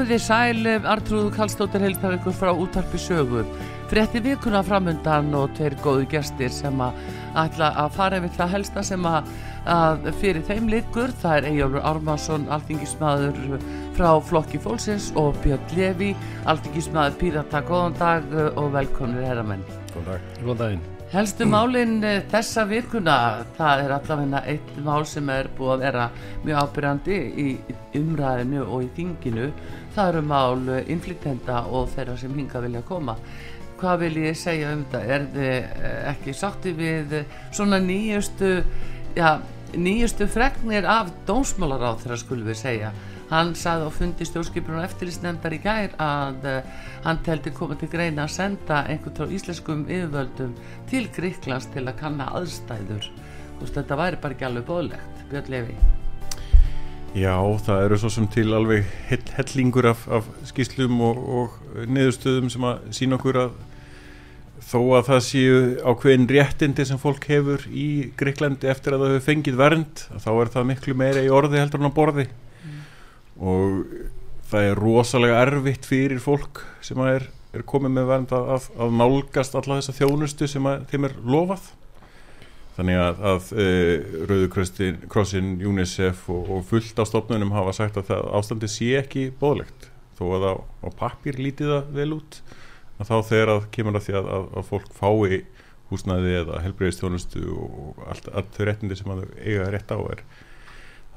Komið þið sæl, Artrúðu Kallstóttir heiltar ykkur frá útvarpi sögu. Frétti vikuna framundan og tveir góðu gestir sem að ætla að fara yfir það helsta sem að, að fyrir þeim likur. Það er Eyjólfur Ármarsson, alþingismadur frá Flokki Fólksins og Björn Levi, alþingismadur Pírata. Góðan dag og velkomnir herramenn. Góðan dag. Góðan daginn. Helstu málinn eh, þessa vikuna, það er allavegna eitt mál sem er búið að vera mjög ábyrjandi í umræðinu og í þinginu. Það eru mál inflytenda og þeirra sem hinga vilja koma. Hvað vil ég segja um þetta? Er þið eh, ekki sátti við svona nýjustu, já, nýjustu fregnir af dómsmálaráð þeirra skulum við segja? Hann sagði á fundi stjórnskipunar eftirlýsnefndar í gær að uh, hann teldi komið til greina að senda einhvern frá íslenskum yfirvöldum til Gríklands til að kanna aðstæður. Veist þetta væri bara ekki alveg bóðlegt, Björn Levi. Já, það eru svo sem til alveg hellingur af, af skýslum og, og niðurstöðum sem að sína okkur að þó að það séu ákveðin réttindi sem fólk hefur í Gríklandi eftir að það hefur fengið vernd, þá er það miklu meira í orði heldur en á borði. Og það er rosalega erfitt fyrir fólk sem er, er komið með vernd að, að, að nálgast alla þessa þjónustu sem að, þeim er lofað þannig að, að e, Rauðukrossin, UNICEF og, og fullt á stofnunum hafa sagt að það ástandi sé ekki bóðlegt þó að á, á pappir lítið það vel út að þá þegar að kemur að því að fólk fái húsnaði eða helbreyðistjónustu og allt, allt þau réttindi sem að þau eiga rétt á er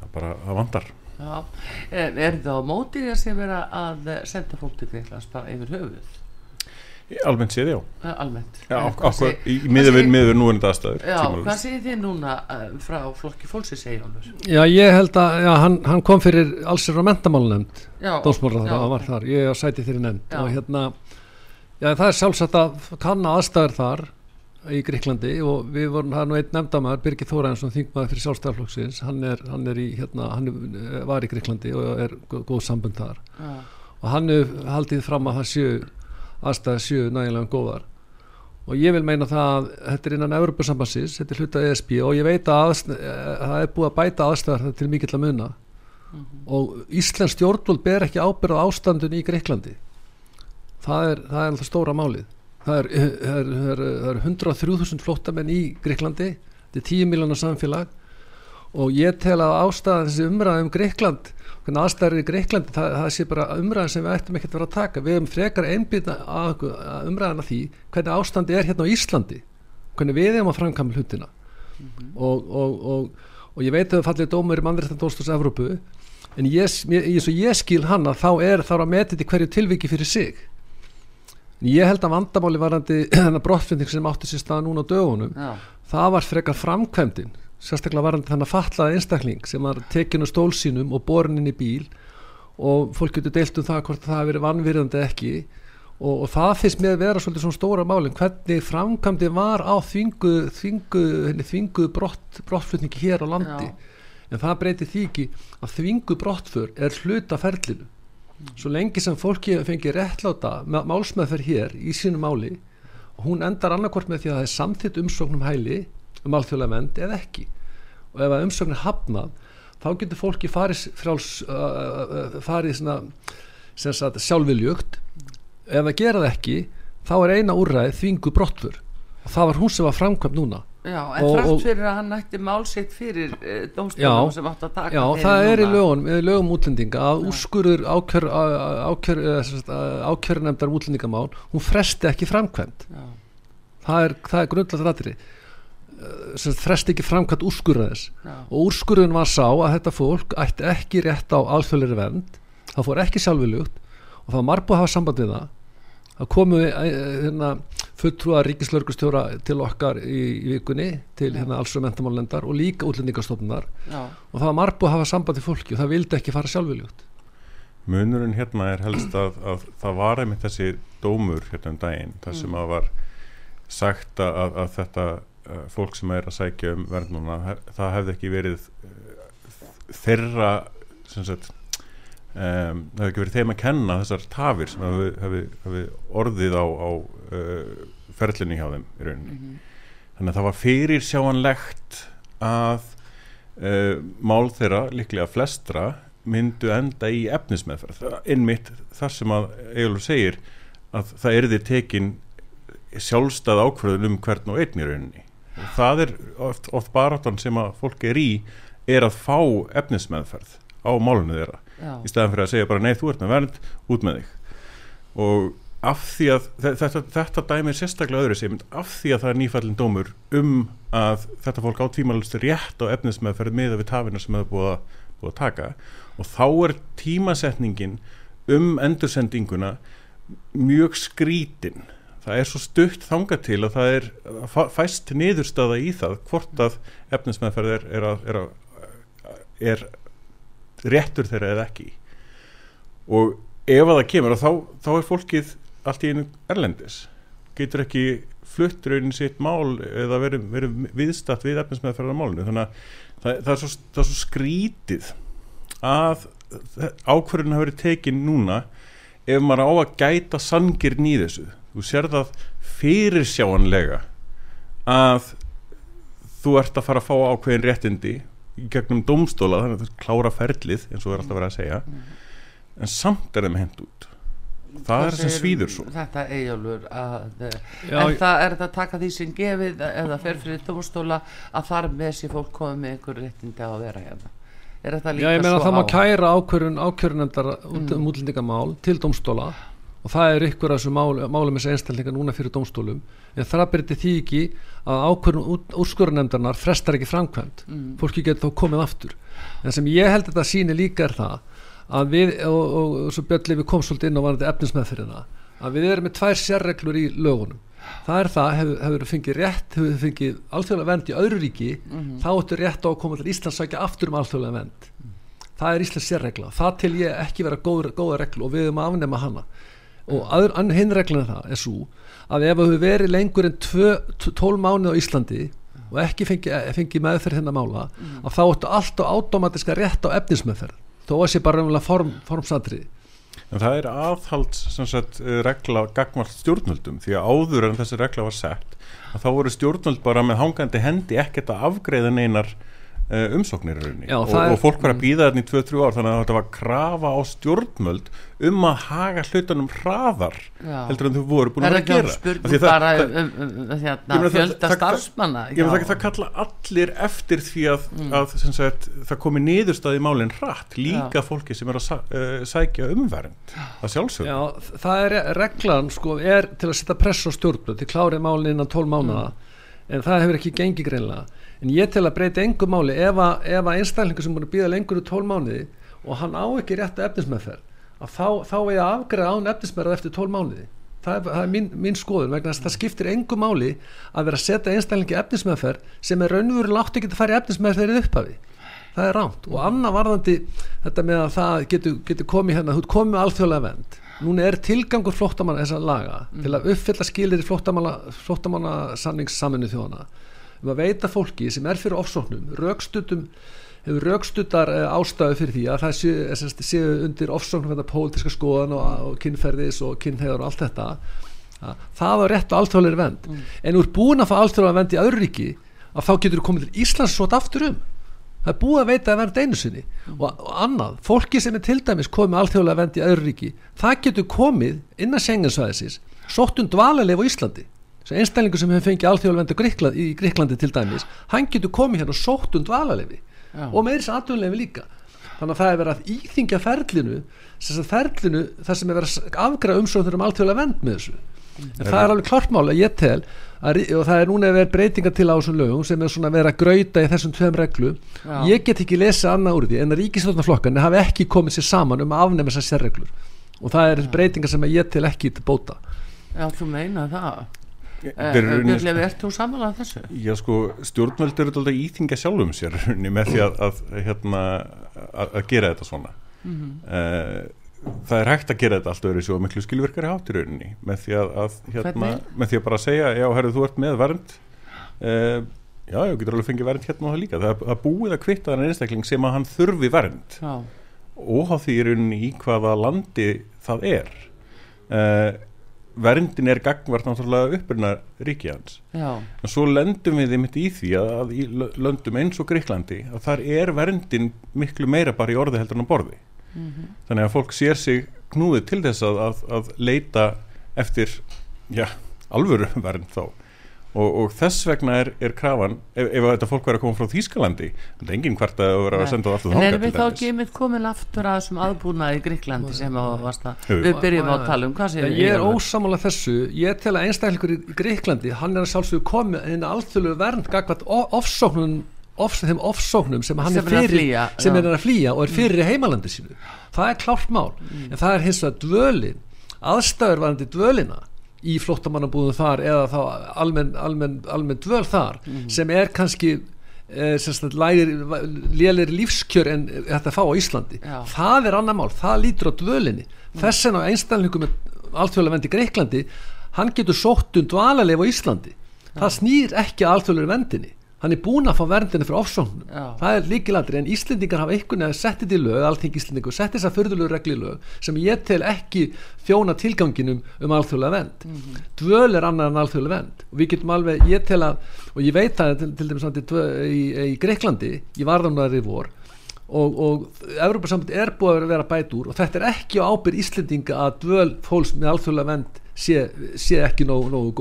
það bara, það vandar Já, er, það á mótið að sé vera að senda fólk til Greiklands bara yfir höfuð? Almennt séð, já. Almennt. Já, okkur, í miður nú en þetta aðstæður. Já, hvað segir þið núna uh, frá flokki fólksins segjálfur? Já, ég held að, já, hann, hann kom fyrir allsir á mentamálunemnd, dósmórraður, það var þar, ég sæti þeirri nefnd og hérna, já, það er sjálfsagt að kanna aðstæður þar í Gríklandi og við vorum, það er nú einn nefndamæður Birgir Þórænsson, þingmaður fyrir sjálfstæðarflokksins hann, er, hann, er í, hérna, hann var í Gríklandi og er góð, sambund þar ja. og hann er haldið fram að það séu aðstæði séu nægilega góðar. Og ég vil meina það að þetta er innan Európa-sambansins, þetta er hlutað ESB og ég veit að það er búið að bæta aðstæðar til mikill að muna. Mm -hmm. og Íslands stjórnvöld ber ekki ábyrð á ástandun í Gríklandi það er, það er alltaf stóra málið. Það er, er, er, er 103.000 flóttamenn í Greiklandi þetta er 10 miljónar samfélag. Og ég tel að ástæðan þessi umræðum um Greikland hvernig aðstæður í Greiklandi það, það sé bara umræðan sem við ættum ekkert að vera að taka við hefum frekar einbýta umræðan að því hvernig ástandi er hérna á Íslandi hvernig við hefum að framkama hlutina mm -hmm. og, og, og, og ég veit að það fallir dómur í mannrættandósturs Evrópu en ég, ég, ég skil hann að þá er þá að metja þetta hverju tilviki fyrir sig ég held að vandamáli varandi þennan brottfinding sem átti sér stað núna á dögunum Já. það var frekar framkvæmdin sérstaklega varandi þannig að fallaða einstakling sem var tekinu stólsínum og borin í bíl og fólk getur deilt um það hvort það hefur verið vanvirðandi ekki. Og, og það finnst með að vera svolítið svona stóra málin. Hvernig framkvæmdi var á þvingu, þvingu, þvingu brott, brottflutningi hér á landi. Já. en það breyti því ekki að þvingu brottfur er hluta ferlinu. Svo lengi sem fólki fengi réttláta málsmeðferð hér í sínu máli hún endar annarkort með því að það er samþitt umsóknum hæli um alþjóðlega vend eða ekki. Og ef að umsóknir hafnað þá getur fólki farið frjáls uh, farið svona sjálfviljugt. Ef það gera það ekki þá er eina úrræð þvingu brottfur og það var hún sem var framkvæmt núna. Já, en frækt fyrir að hann nætti málsitt fyrir uh, eh, dómstofnum sem átt að taka Já, það er í lögum, lögum útlendinga að úrskurður ákjör, ákjör, ákjörnefndar útlendingamál hún fresti ekki framkvæmt það er, er grunnlega rættri sem frest ekki framkvæmt úrskurðaðis og úrskurðun var sá að þetta fólk ætti ekki rétt á alþjóðleiri vernd það fór ekki sjálfurlugt og það var margbúið að hafa samband við það. Það komu hérna, fulltrúa ríkislaurgustjóra til okkar í, í vikunni til hérna, alls og mentamálendar og líka útlendingarstofnunar og það var margbúið að hafa samband við fólki og það vildi ekki fara sjálfurlugt. Munurinn hérna er helst að, að það var einmitt þessi dómur hérna um daginn þar sem mm. að var sagt að, að þetta fólk sem er að sækja um verðnuna það hefði ekki verið uh, þeirra sagt, um, það hefði ekki verið þeim að kenna þessar tafir sem hefði, hefði, hefði orðið á, á uh, ferlinni hjá þeim í rauninni. Mm -hmm. þannig að það var fyrir sjáanlegt að mál þeirra líklega flestra myndu enda í efnismeðferð. Innmitt þar sem að Egilur segir að það er því tekin sjálfstað ákveðun um hvern og einn í rauninni og það er oft, oft baráttan sem að fólk er í er að fá efnismeðferð á málunni þeirra. Já. í staðan fyrir að segja bara nei þú ert með vernd út með þig. Og af því að þetta, þetta dæmi er sérstaklega öðru sem af því að það er nýfallin dómur um að þetta fólk átvímalust er rétt á efnismeðferð með við tafina sem það er búið að, búið að taka. Og þá er tímasetningin um endursendinguna mjög skrítin það er svo stutt þanga til að það er fæst niðurstaða í það hvort að efnismæðferð er, er, er, er réttur þeirra eða ekki. Og ef að það kemur þá, þá er fólkið allt í einu erlendis. Getur ekki flutt raunin sitt mál eða verið veri viðstatt við efnismæðferðar málinu. Þannig að það, það, er svo, það er svo skrítið að ákverðin hafi verið tekin núna ef maður á að gæta sangirn í þessu þú sér það fyrir sjáanlega að þú ert að fara að fá ákveðin réttindi í gegnum domstóla þannig að þú klára ferlið eins og er alltaf verið að segja en samt er þeim hend út. Það Hvað er sem svíður svo. þetta eigjálfur en það er þetta að taka því sem gefið eða fer fyrir domstóla að þar með sér fólk komið með einhver réttindi að vera hérna? Er þetta líka Já, ég meina það má kæra ákvörun ákvörunendar mm. um útlendingamál til domstóla og það er ykkur af þessu máli, málum þessu einstaklinga núna fyrir domstólum en það byrti því ekki að ákvörun úrskurunemdarnar frestar ekki framkvæmt mm. fólki getur þá komið aftur. En sem ég held að þetta síni líka er það að við, og, og, og svo björnlega við komum svolítið inn á varandi efnismæðfyrirna að við erum með tvær sérreglur í lögunum. Það er það, hefur, hefur fengið rétt hefur fengið alþjóðlega vend í öðru ríki mm -hmm. þá ertu rétt á að koma til Íslands sækja aftur um alþjóðlega vend mm. það er Íslands sérregla, það til ég ekki vera góð, góða reglu og við erum að afnema hana og hinn regluna það er svo að ef við verið lengur en 12 mánuð á Íslandi og ekki fengið fengi meðferð hennar mála mm. að þá ertu alltaf átomatiska rétt á efnismeðferð þó að sé bara form, formsatrið En það er aðhald sagt, eh, regla gagmalt stjórnvöldum því að áður en þessi regla var sett að þá voru stjórnvöld bara með hangandi hendi ekkert að afgreða neinar umsóknir Já, og, og fólk var að mm. býða þetta í 2-3 ár þannig að þetta var krafa á stjórnmöld um að haga hlutunum hraðar Já. heldur en þú voru búin að að gera það bara um, um, um, fjölda starfsmanna það, kalla allir eftir því að, mm. að sagt, það komi niðurstaði í málinn hratt líka Já. fólki sem er að uh, sækja umvernd það sjálfsögur það er reglan sko er til að setja press á stjórnmöld til klárið málinn innan 12 mánuða mm. en það hefur ekki gengið greinlega en ég tel að breyta engum máli ef að, að einstaklingur sem búin að býða lengur úr tól mánuði og hann á ekki rétt að efnismæðferð að þá, þá er ég að afgræða án efnismæðar eftir tól mánuði. Það er, það er mín, mín skoðun vegna að það skiptir engum máli að vera að setja einstaklingi efnismæðferð sem er raunveru látt ekki að fara í efnismæðferðið upphafi. Það er ránt og annað varðandi þetta með að það getur, getur komið hérna, þú komið alþjóðlega vend núna er tilgangur flóttamanna þess að laga mm. til að uppfylla skilir flóttamanna samningssaminu þjóðana um að veita fólki sem er fyrir ofsóknum raukstutum hefur raukstuttar uh, eh, ástæðu fyrir því að það séu, eh, séu undir ofsóknum þetta pólitíska skoðan og, og kynferðis og kynhegar og allt þetta að, það var rétt og alltfálega vend mm. en ert búin að fá alltfálega vend í öðru ríki að þá getur þú komið til Íslands svo aftur um það er búið að veita að verða einu sinni mm. og, og annað, fólki sem er til dæmis komið alltfálega vend í öðru ríki það getur komið innan senginsvæðisins sóttun dvalarleif á Íslandi einstaklingu sem hefur fengið alþjóðalvendu Gríkland, í Gríklandi til dæmis hann getur komið hérna sótt und valalefi og með þessi aðdunlefi líka. Þannig að það er verið að íþingja ferlinu þess að ferlinu þar sem er verið að afgræða umsóknur um alþjóðlega vend með þessu. En það er alveg klartmála, ég tel að, og það er núna vera breytinga til á þessum lögum sem er svona vera að gröita í þessum tveim reglu Já. ég get ekki lesa annað úr því en að ríkisvöldnaflokkarnir hafi ekki komið sér saman um að afnema þessar sérreglur. Og það er breytinga sem ég tel ekki til bóta. Já, þú meina það Björnlefi, ert þú samanlega þessu? Já sko, stjórnvöld eru alltaf íþinga sjálfum sér með því að, að, hérna, að, að gera þetta svona. Mm -hmm. það er hægt að gera þetta alltaf öðru svo miklu skilvirkari háturauninni með því að hérna, með því að bara segja, já, herru, þú ert með vernd. Uh, já, ég getur alveg fengið vernd hérna og það líka, það er búið að kvitta þann einstakling sem að hann þurfi vernd. Og á því rauninni í hvaða landi það er. Uh, verndin er gangvart náttúrulega uppurna ríki hans en svo lendum við einmitt í því að, í löndum eins og Greiklandi að þar er verndin miklu meira bara í orði heldur en á borði. Mm -hmm. þannig að fólk sér sig knúið til þess að, að, að leita eftir já, alvöru vernd þá og, og þess vegna er, er krafan ef, ef þetta fólk verður að koma frá Þýskalandi það er enginn hvert að vera að senda það alltaf en erum við þá ekki með komin aftur að þessum aðbúnaði í Gríklandi sem varsta, við byrjum á að tala um ja, ég er ósamála þessu. Ég tel að einstaklingur í Gríklandi hann er að sjálfsögðu komið að alþjóðlu vernd gagvat ofsóknum of, þeim ofsóknum sem hann sem er fyrir flýja, sem er að flýja og er fyrir mm. heimalandi sínu. Það er klárt mál. Mm. en það er hins vegar dvölin aðstæður varandi dvölina í flottamannabúðum þar eða þá almenn, almenn, almenn dvöl þar mm -hmm. sem er kannski eh, lélir lífskjör en þetta fá á Íslandi Já. það er annar mál, það lítur á dvölinni mm. þess vegna á einstælningum með alþjóðlega vendi Greiklandi hann getur sótt um dvalarleif á Íslandi Já. það snýr ekki að alþjóðlega vendinni hann er búin að fá verndinu fyrir ofsóknum það er líkilatri en Íslendingar hafa einhvern veginn sett þetta í lög, allting Íslendingur sett þess að förðulegu regli lög sem ég tel ekki þjóna tilganginum um alþjóðlega vend mm -hmm. dvöl er annar en alþjóðlega vend og við getum alveg, ég tel að og ég veit að til, dæmis í, í Greiklandi, ég var þannig að það er í vor og, og Európa-samt er búið að vera bæt úr og þetta er ekki á ábyrð Íslendinga að dvöl fólks með alþjóðlega vend sé, sé ekki nógu, nógu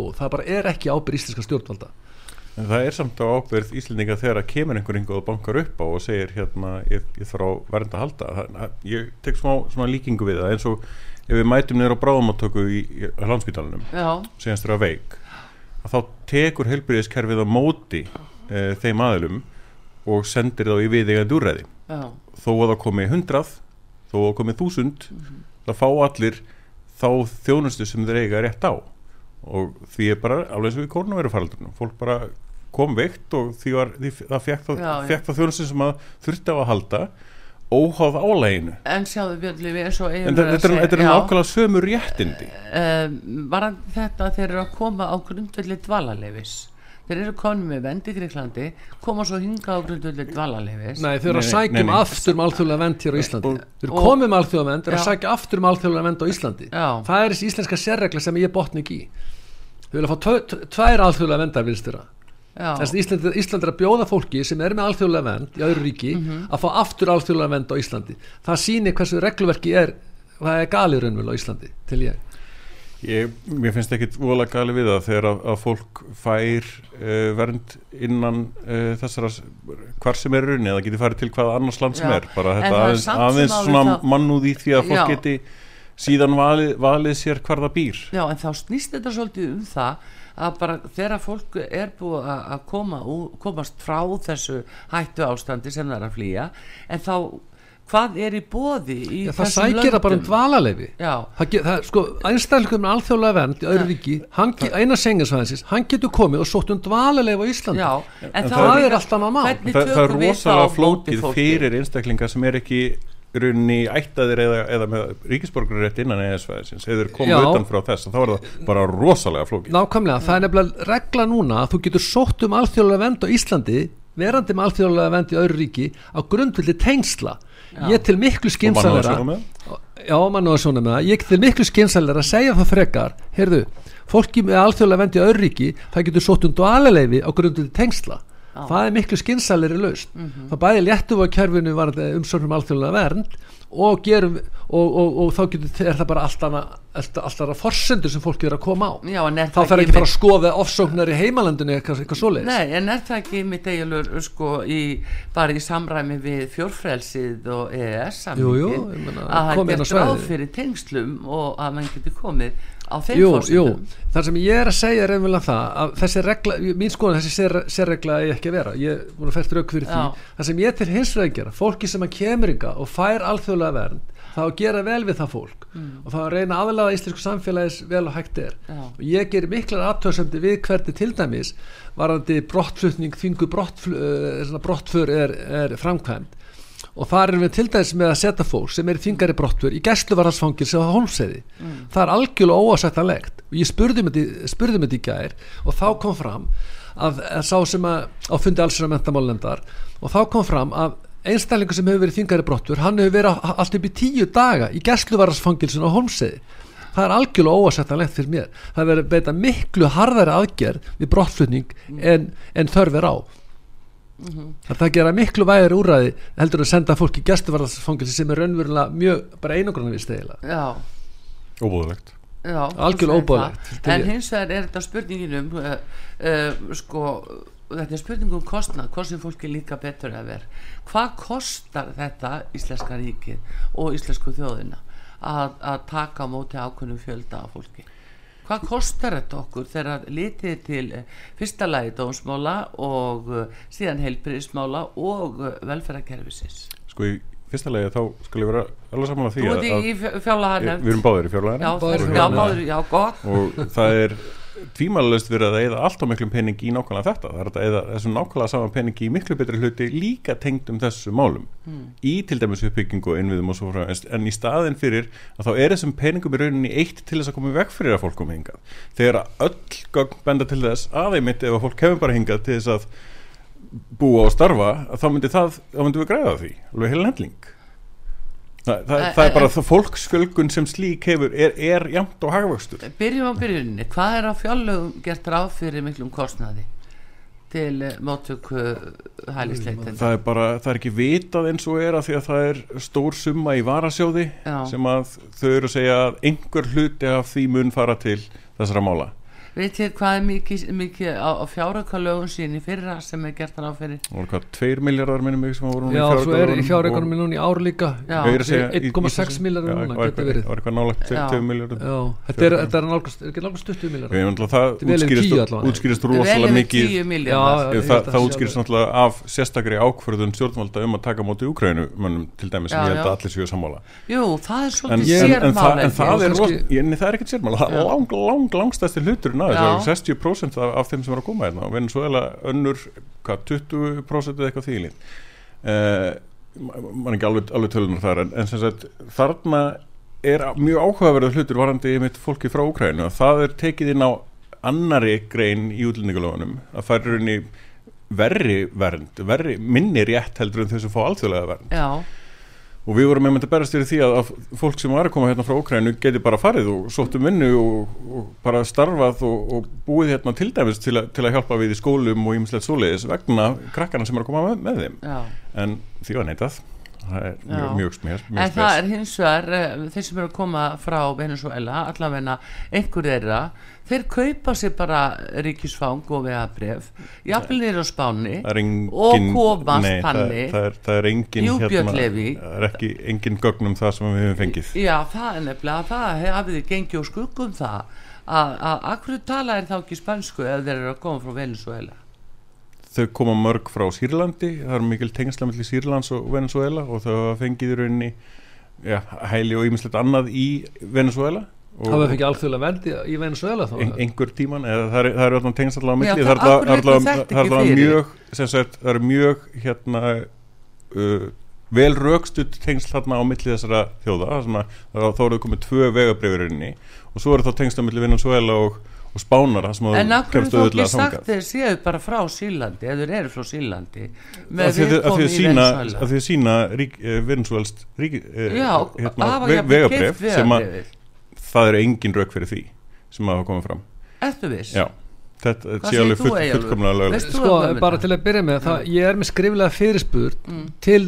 En það er samt á ábyrð Íslendinga þegar að kemur einhver yngur og bankar upp á og segir hérna ég, ég þarf á verðin að halda. Það, ég tek smá svona líkingu við það eins og ef við mætum niður á bráðamáttöku í, í landsbytalanum segjast að veik að þá tekur helbriðiskerfið á móti e, þeim aðlum og sendir þá í viðegandi úrræði. Þó að það komi hundrað þó að það komi þúsund mm -hmm. það fá allir þá þjónustu sem þeir eiga rétt á og því er bara alveg eins og í kórnaverufaraldunum fólk bara kom veikt og því var, því, það fekk það, það þjónustin sem að þurfti á að halda óháð álæginu en sjáðu Björnli við eins og en þetta er nákvæmlega sömu réttindi. Um, var þetta þeir eru að koma á grundvelli dvalarleifis þeir eru konum með vendi í Greiklandi koma svo hinga á grundvelli dvalarleifis nei þeir eru að sækja um aftur um alþjóðlega vend hér á Íslandi. Þeir eru komið um alþjóðlega vend þeir eru að sækja aftur um alþjóðlega vend á Íslandi. Já. það er þessi íslenska sérregla sem ég botni ekki í. Þau vilja fá tvær alþjóðlega vendar að Ísland, Ísland er að bjóða fólki sem er með alþjóðlega vend í öðru ríki mm -hmm. að fá aftur alþjóðlega vend á Íslandi. Það sýnir hversu reglverki er það er galið raunvel á Íslandi til ég Ég, mér finnst ekki vola gali við það þegar að, að fólk fær uh, vernd innan uh, þessara hvar sem er runni eða geti farið til hvaða annars land sem Já. er bara þetta aðeins, aðeins svona það... mannúð í því að fólk Já. geti síðan valið, valið sér hvar það býr Já en þá snýst þetta svolítið um það að bara þegar fólk er búið að koma, komast frá þessu hættu ástandi sem það er að flýja en þá hvað er í bóði í Já, það sækir það bara um dvalarleifi sko, einstælkum með alþjóðlega vernd í öðru ríki, eina senginsvæðinsins hann getur komið og sótt um dvalarleifi á Íslandi. Já, en, en það er alltaf náma það er rosalega flótið fyrir einstaklingar sem er ekki runni ættaðir eða, eða með ríkisborgarétt innan ESV-sins eða komið utan frá þess þá er það bara rosalega flókið. Nákvæmlega, það er nefnilega regla núna að þú getur sótt um alþjóðlega vend á Íslandi verandi með alþjóðlega vend í öðru ríki á grundvildi tengsla. Ég til miklu skynsalera Já, mann og svona með það ég til miklu skynsalera að segja það frekar. Heyrðu, fólki með alþjóðlega vend í öðru ríki það getur sótt um dvaleleifi á grundvildi tengsla Á. það er miklu skynnsalir í laust mm -hmm. það bæði léttu á kjörfinu umsörnum alþjóðlega vernd og, gerum, og, og, og þá getur, er það bara alltaf forsendur sem fólk er að koma á Já, þá þarf ekki fara að skoða ofsóknar í heimalandinu eitthvað, eitthvað svoleiðis Nei, en er það ekki mitt eiginlega sko, bara í samræmi við fjórfrelsið og EES jú, jú, að það getur ráð fyrir tengslum og að mann getur komið á þeim fórsendum þar sem ég er að segja einhverja það að þessi regla, mín skoðan þessi sérregla er ekki að vera, ég er búin að fært rauk fyrir því, þar sem ég til hins vegar gera fólki sem að kemur ynga og fær alþjóðlega vernd þá að gera vel við það fólk. Mm. og þá að reyna aðlaða íslensku samfélagis vel og hægt er. Já. og ég ger miklar aftöðsöndi við hverdi til dæmis varandi brottflutning, þingu brottfl, uh, brottfur er, er framkvæmt og það er við til dæmis með að setja fólk sem er þingari brottfur í gæsluvarðarsfangir sem á holmseði mm. það er algjörlega óasættanlegt og ég spurði með þetta í gær og þá kom fram að, að sá sem að á fundi alls er að mentamálendar og þá kom fram að einstaklingu sem hefur verið þingari brottur hann hefur verið allt upp í tíu daga í gæsluvarasfangilsun á Holmseði það er algjörlega óasettanlegt fyrir mér. Það verður beita miklu harðari aðgerð við brottflutning en, en þörfir á mm -hmm. það gera miklu vægir úræði heldur að senda fólk í gæsluvarasfangilsun sem er raunverulega mjög bara einogrunna við stegila óbúðulegt algjörlega óbúðulegt en hins vegar er þetta spurninginum uh, uh, sko þetta er spurningum kostnað, hvað sem fólki líka betur að vera hvað kostar þetta Íslenska ríkið og Íslensku þjóðina að, að taka á móti ákveðnum fjölda af fólki hvað kostar þetta okkur þegar litið til eh, fyrsta lagi dómsmála og uh, síðan heilbyrðismála og uh, velferðarkerfisins? Sko í fyrsta lagi þá skulle ég vera alveg saman á því að, að við erum báðir í fjárlæðin já, já, báðir, já, gott. Og það er tvímælulegst verið að eða allt á miklum pening í nákvæmlega þetta. Það er að eða þessum nákvæmlega saman pening í miklu betri hluti líka tengd um þessu málum. Mm. í til dæmis uppbyggingu og innviðum og svo frá en í staðin fyrir að þá er þessum peningum í rauninni eitt til þess að koma vekk fyrir að fólk koma hingað. Þegar öll gang benda til þess aðeimitt ef að fólk hefur bara hingað til þess að búa og starfa þá myndi það, þá myndi við græða því. Alveg heil hendling Það, það, það er bara það fólksfjölgun sem slík hefur er, er jamt og hagvöxtur Byrjum á byrjunni, hvað er á fjallögum gert ráð fyrir miklum kostnaði til eh, móttöku hælisleitin? Það er bara, það er ekki vitað eins og er að því að það er stór summa í varasjóði Já. sem að þau eru að segja að einhver hluti af því mun fara til þessara mála veit ég hvað er mikið, mikið á, á fjáraukalögun sín í fyrra sem er gert hann á fyrir og hvað, 2 miljardar minnum mig sem voru já, svo er í fjáraukalögun núna í ár líka. 1,6 miljardar núna getur verið. og eitthvað nálagt 2 miljardar þetta er, er nálgast 20 miljardar það útskýrist rosalega mikið það útskýrist náttúrulega af sérstakri ákverðun stjórnvalda um að taka móti í Ukrænu til dæmis sem ég held að allir séu sammála. Jú, það er svolítið sérmála en það er ekkert sérmála lang, lang, langstæðstir hlutur ná þessu 60% af, af þeim sem er að koma hérna. Og Venezuela önnur hvað, 20% eða eitthvað þýlin eh, mann ekki alveg, alveg tölunar þar en, en sem sagt þarna er mjög áhugaverðið hlutur varandi mitt fólki frá Úkrænu og það er tekið inn á annari grein í útlendingalöfunum að það er verri vernd, verri minni rétt heldur en þess að fá alþjóðlega vernd. Já og við vorum með að berast yfir því að, að fólk sem var að koma hérna frá Ókrænu geti bara farið og sóttum vinnu og, og bara starfað og, og búið hérna til dæmis til, a, til að hjálpa við í skólum og ímislegt svoleiðis vegna krakkana sem er að koma með, með þeim Já. en því var neitað það er mjög, mjög smér en smés. það er hins vegar eh, þeir sem eru að koma frá Venezuela allavegna einhver þeirra þeir kaupa sér bara ríkisfang og vegabref jafnir á spáni engin, og komast þannig það, það, það er engin hérna, það er ekki engin gögnum það sem við hefum fengið. Já það er nefnilega það hafið gengið og skuggum það. Að, akkur tala er þá ekki spænsku ef þeir eru að koma frá Venezuela þau koma mörg frá Sýrlandi það er mikil tengsla mellir Sýrlands og Venezuela og þau fengið í rauninni ja, hæli og ímislegt annað í Venezuela Það fengið alþjóðlega vendi í Venezuela þá? Ein, einhver tíman, eða það er, er alltaf tengsla allavega mellir, það er alltaf mjög sagt, það er mjög hérna uh, vel raukstutt tengsl hérna á milli þessara þjóða, svona, þá eru þau komið tvö vegabreyfurinni og svo eru þá tengsla mellir Venezuela og og spánara sem en akkur þú ekki sagt þeir séu bara frá Sílandi eða þeir eru frá Sílandi með viðkomi í Venezuela að því að sína Venezuelst hérna, vegabref sem að það eru engin rauk fyrir því sem að hafa komið fram. Ertu viss? Já þetta sé alveg full, fullkomlega lögulegt sko bara til að byrja með það, ég er með skriflega fyrirspurt mm. til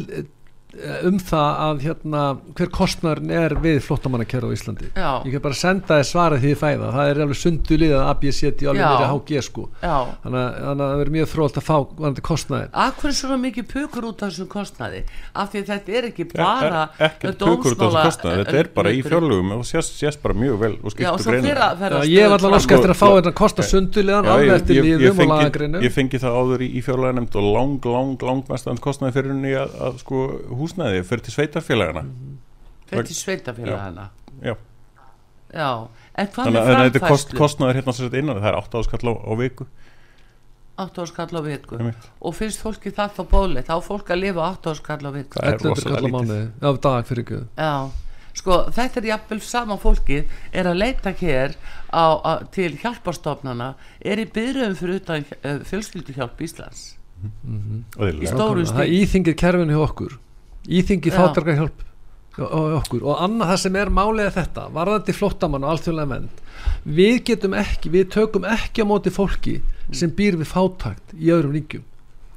um það að hérna, hver kostnærin er við flottamannakerra á Íslandi. Já. ég kan bara senda þið svarið því þið fæða það. Er alveg sundu lið að AB seti alveg verið HG sko. Þannig að það verður mjög frólt að fá varandi kostnæðin Akkur er svona mikið pukur út af þessum kostnæði af því þetta er ekki bara ja, e ekki pukur út af þessum kostnæði þetta er bara í fjárlugum og sést, sést bara mjög vel og skiptu greina Ég var alltaf náttúrulega eftir að fá þetta kosta sundu liðan Ég fengi það áður í fjárluganemnd og lang, lang, lang kostnæði fyrir til sveitarfélagana -hmm. fyrir til sveitarfélagana já, já. en hvað með framfæslu þetta kost, kostnaður hérna sér innan það er 8 áskall á, á viku. 8 áskall á viku. Og finnst fólki það þá bóðleitt þá fólk að lifa 8 áskall á viku? Það er rosalega lítið. af dag fyrir já. Sko þetta er jafnvel sama fólki er að leita hér á, á, til hjálparstofnana er í byrjum fyrir utan uh, fjölskylduhjálp Íslands. Mm -hmm. í stóru stíl Það íþingir kerfinu hjá okkur íþingi þáttarkar hjálp okkur. Og annað það sem er málega þetta varðandi flottamann og alþjóðlega menn við getum ekki, við tökum ekki á móti fólki sem býr við fátakt í öðrum ríkjum.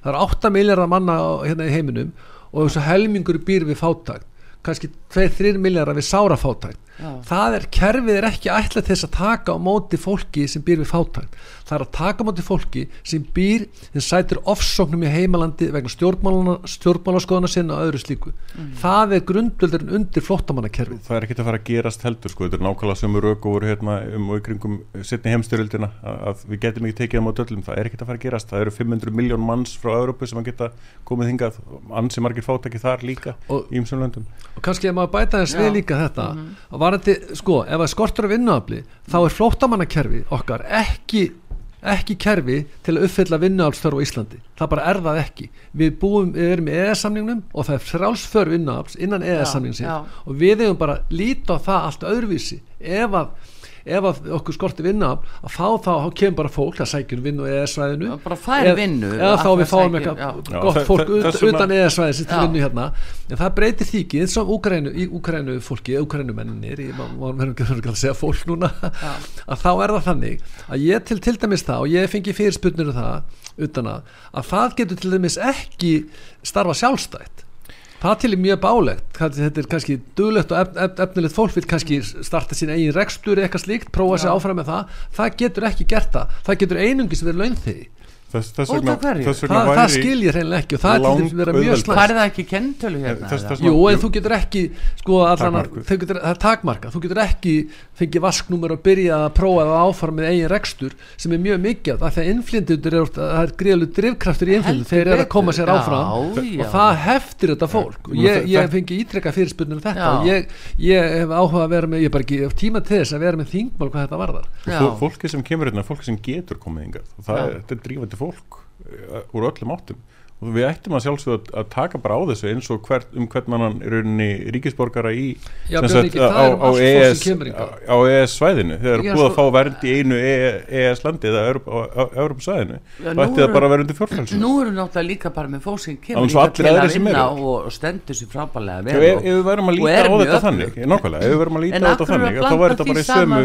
Það er 8 miljardar manna hérna í heiminum og þessu helmingur býr við fátakt kannski 2-3 miljardar við sára fátakt Já. það er, kerfið er ekki ætla til þess að taka á móti fólki sem býr við fátakt það er að taka á móti fólki sem býr sem sætir ofsóknum í heimalandi vegna stjórnmálaskoðana sinna og öðru slíku. Mm. það er grundvöldurinn undir flottamannakerfið það er ekki að fara að gerast heldur sko. Þetta er nákvæmlega sem eru ökkur hérna um og ykringum setni heimstyrildina að við getum ekki tekið á móti öllum. Það er ekki að fara að gerast. Það eru 500 miljón manns frá Európu sem að geta komið hingað. Ansi margir fátaki þar líka og, í umsum löndum. Og kannski ef maður bæta þess við líka þetta mm -hmm varandi, sko, ef það skortur af vinnuafli þá er flóttamannakerfi okkar ekki, ekki kerfi til að uppfylla vinnuaflstörf á Íslandi. Það bara er það ekki. Við, búum, við erum í EES-samningnum og það er frálsför vinnuafls innan EES-samningsin og við hefum bara lítið á það allt öðruvísi. Ef að ef okkur skorti vinna að fá þá, þá kemur bara fólk að sækja um vinnu í ES-svæðinu bara fær vinnu eða þá við fáum eitthvað gott fólk utan ES-svæðinu sem til vinnu hérna en það breytir því ekki eins og í Úkrænu fólki, Úkrænu menninir maður verður ekki að segja fólk núna að þá er það þannig að ég til, til dæmis það og ég fengi fyrirspunnir um það utan að að það getur til dæmis ekki starfa sjálfstætt það til er mjög bálegt þetta er kannski duglegt og efnilegt fólk vil kannski starta sín eigin rekstur eitthvað slíkt, prófa sér áfram með það. Það getur ekki gert það, það getur einungis verið launþegi Þess, þess vegna, þess Þa, það skil ég reynilega ekki og það er til að vera mjög slæmt. hvað er það ekki kentölu hérna þess, jú en þú getur ekki sko, allan, getur, það er takmarka þú getur ekki fengið vasknúmer og byrja að prófa það áfram með eigin rekstur sem er mjög mikið af því að innflindur er, er gríðalug drivkraftur í innflindu þeir eru að koma sér áfram já, já. og það heftir þetta fólk. Og ég, ég fengi ítrekka fyrirspunnum þetta og ég, ég hef áhuga að vera með ég er bara ekki tíma til þess að vera með þingmál hvað þetta varðar fólk eh, úr öllum áttum og við ættum að sjálfsögða að taka bara á þessu eins og hvert, um hvern mann er rauninni ríkisborgara í Já, sagt, ekki, á, á, ES, á ES svæðinu þegar búið að fá vernd í einu ES landi eða Európa svæðinu það ætti það bara að vera undir fjórfælsum Nú eru náttúrulega líka bara með sem kemur til að vinna og stendur sér frábælega vel Ef við verðum að líta á þetta þannig nákvæmlega, ef við verðum að líta á þetta þannig þá er þetta bara í sömu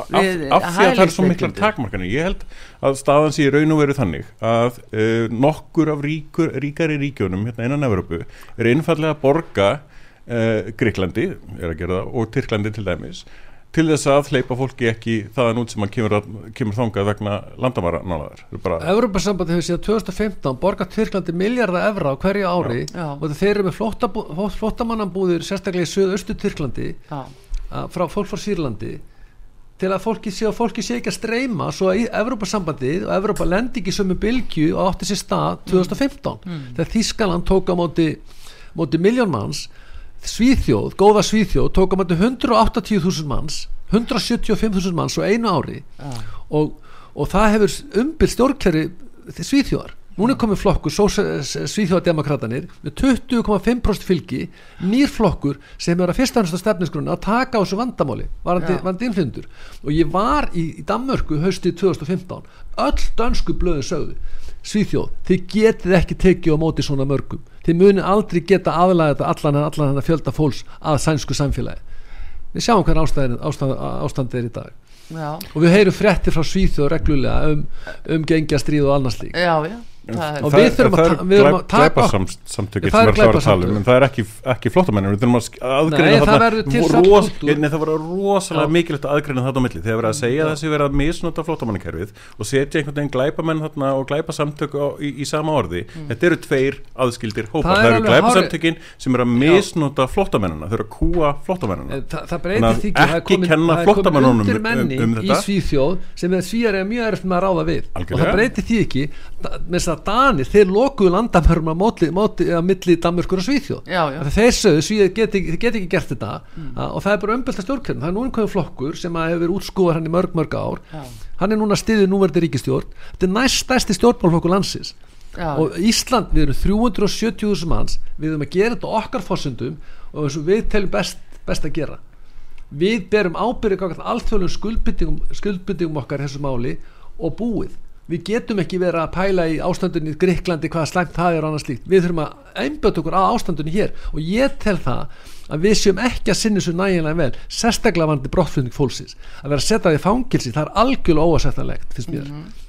af því að það er svo miklar takmarkanir. Ég held að staðan sé raun og veru þannig að nokkur af rík ríkur, ríkari ríkjónum hérna innan Evropu er einfallega að borga uh, eh, Greiklandi og Tyrklandi til dæmis til þess að hleypa fólki ekki þaðan út sem að kemur, að, kemur þangað vegna landamæranáðar Európa-sambandi hefur síðan 2015 borgat Tyrklandi miljardar evra á hverju ári já, og þeir eru með flottamannambúðir sérstaklega í söðu-östu Tyrklandi frá fólk frá Sýrlandi til að fólki sé, fólki sé ekki að streyma svo að Evrópa-sambandið og Evrópa lendi ekki sömu bylgju og átti sér stað 2015 mm. mm. þegar Þískaland tók á móti, móti miljón manns Svíþjóð, góða Svíþjóð tók á móti 180.000 manns 175.000 manns á einu ári ah. og, og það hefur umbyll stjórnkjæri Svíþjóðar núna er komið flokkur Svíþjóðademokratanir með 20,5% fylgi nýr flokkur sem er að fyrst aðeins á stefnisgrunna að taka á þessu vandamáli vandi innflindur og ég var í, í Danmörku haustið 2015 öll dansku blöðu sögðu Svíþjóð, þið getið ekki tekið á móti svona mörgum, þið munið aldrei geta aðlæða allan en allan en að fjölda fólks að sænsku samfélagi. Við sjáum hvernig ástandið ástand, ástand er í dag. Já. og við heyrum frettir frá Svíþjóð reglulega um, um gengja stríð og annars lík já, já og við þurfum að, við að taka samtökir sem er að tala um en það er ekki, ekki flottamennir við þurfum að aðgreina þarna það voru rosalega mikilvægt að aðgreina þetta á milli. Þegar við erum að segja að þessi verið að misnota flottamannikerfið og setja einhvern veginn glæpamenn þarna og glæpa samtök á, í, í sama orði. Mm. þetta eru tveir aðskildir hópar. Það, það eru glæpasamtökin sem eru að misnota flottamennina þau eru að kúa flottamennina breytir því ekki. Kenna flottamennunum um, um þetta í Svíþjóð sem að Danir, þeir lokuðu landamörnum á móti, móti að milli Danmörkur og Svíþjóð þeir sögðu, Svíð get ekki, get ekki gert þetta mm. að, og það er bara umbelta stjórnkjörn það er nú einhverjum flokkur sem hefur verið útskúðar hann í mörg mörg ár. Já. hann er núna stiðið núverði ríkistjórn þetta er næst stærsti stjórnmálflokkur landsins. Já. og Ísland, við erum 370.000 manns. Við erum að gera þetta okkar fórsöndum og við teljum best, best að gera. Við berum ábyrðið alþjóðlum skuldbyttingum, okkar þessu máli og búið við getum ekki verið að pæla í ástandunni í Greiklandi hvaða slæmt það er og annað slíkt. Við þurfum að einbjöta okkur á ástandunni hér. Og ég tel það að við séum ekki að sinna svo nægilega vel sérstaklega vandi brottflutning fólksins. Að vera að setja það í fangilsi, það er algjörlega óasettanlegt fyrst mér. Mm -hmm.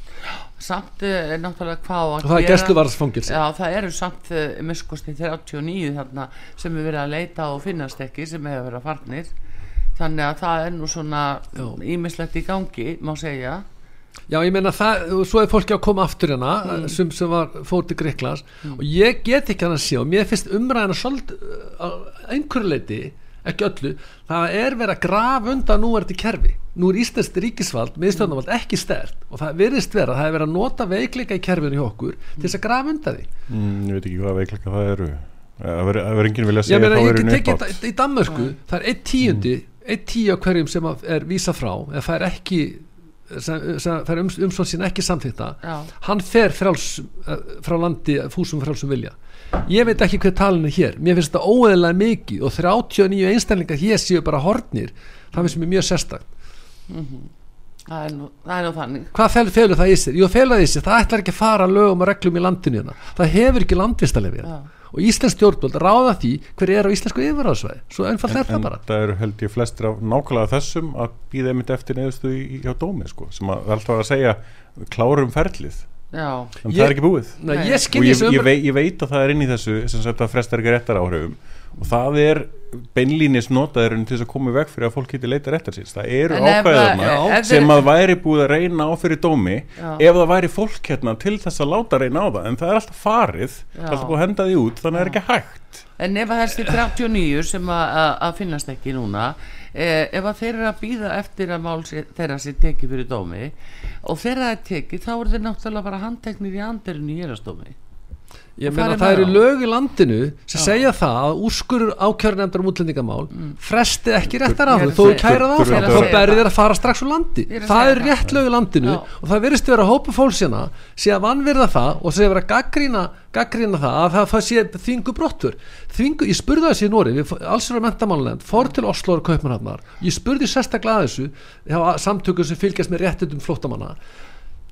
Samt er eh, náttúrulega hvað og það er gæsluvarðsfangilsi Já, það eru samt uh, miskusti 39 þarna sem er verið að leita og finnast ekki sem hefur verið að farnir. Þannig að það er nú svona ímislegt í gangi, má segja Já, ég meina það, svo er fólki að koma aftur hérna, mm. sem, sem var fórt í Greiklands mm. og ég get ekki hann að og mér finnst umræðina svolítið uh, einhverju leiti, ekki öllu það er verið að grafa undan núverði kerfi, nú er Íslands ríkisvald miðstjórnavald mm. ekki stert og það verðist vera það er verið að nota veikleika í kerfinu hjá okkur til þess að grafa undan því. Mm, Ég veit ekki hvað veikleika það eru. Það verður enginn vilja segja meina, þá eru nefnbátt Í Danmörku, það er einn tíundi einn tíu af hverjum sem er vísa frá eða það er ekki það er um, umsvon sín ekki samþýtta hann fer fráls, eh, frá landi fúsum frálsum vilja. Ég veit ekki hvað talin er hér. Mér finnst þetta óeðlega mikið og 39 einstaklingar hér séu bara hornir það finnst mér mjög sérstakt. Mm -hmm. Það er nú, það er nú þannig. Hvað fel, felur það í sig? Jú, felur það í sig, það ætlar ekki að fara lögum og reglum í landinu hérna. það hefur ekki landvistalefið og Íslands stjórnvöld ráða því hver er á íslensku yfirráðsvæði svo einfalt er það bara. en það eru held ég flestir af nákvæmlega þessum að býða einmitt eftir neðustu hjá dómi sko, sem að alltaf að segja klárum ferlið. Já. en ég, það er ekki búið. Nei, ég, og ég, ég, veit, ég veit að það er inn í þessu sem sagt að frestar ekki réttar áhrifum og það er beinlínis notaðurinn til þess að koma veg fyrir að fólk geti leita réttar síns það eru ákvæðarna sem að væri búið að reyna á fyrir dómi já. ef það væri fólk hérna til þess að láta reyna á það en það er alltaf farið já. alltaf búið að henda því út, þannig að það er ekki hægt En ef það er þessi 39 sem að, að, að finnast ekki núna eh, ef að þeir eru að býða eftir að mál þeirra sé tekið fyrir dómi og þeirra er tekið þá er þeir náttúrulega bara handteknir í andirinu í hérastómi ég meina það eru lög í landinu sem Já. segja það að úrskurur ákjörnefndar um útlendingamál mm. fresti ekki réttar á þau, þó kæra það áfram þá berðir að fara strax úr landi það eru rétt lög í landinu Já. og það verist vera að hópa fólksina sé að vannverða það og sé að vera gaggrína, gaggrína það að það, það sé þvingu brottur þvingu, ég spurði það þessi í Nóri alls eru að mentamálulegnd, fór til Oslo og Kaupmannhafnar, ég spurði sérstaklega þessu samtökum sem fylgjast með réttundum flóttamanna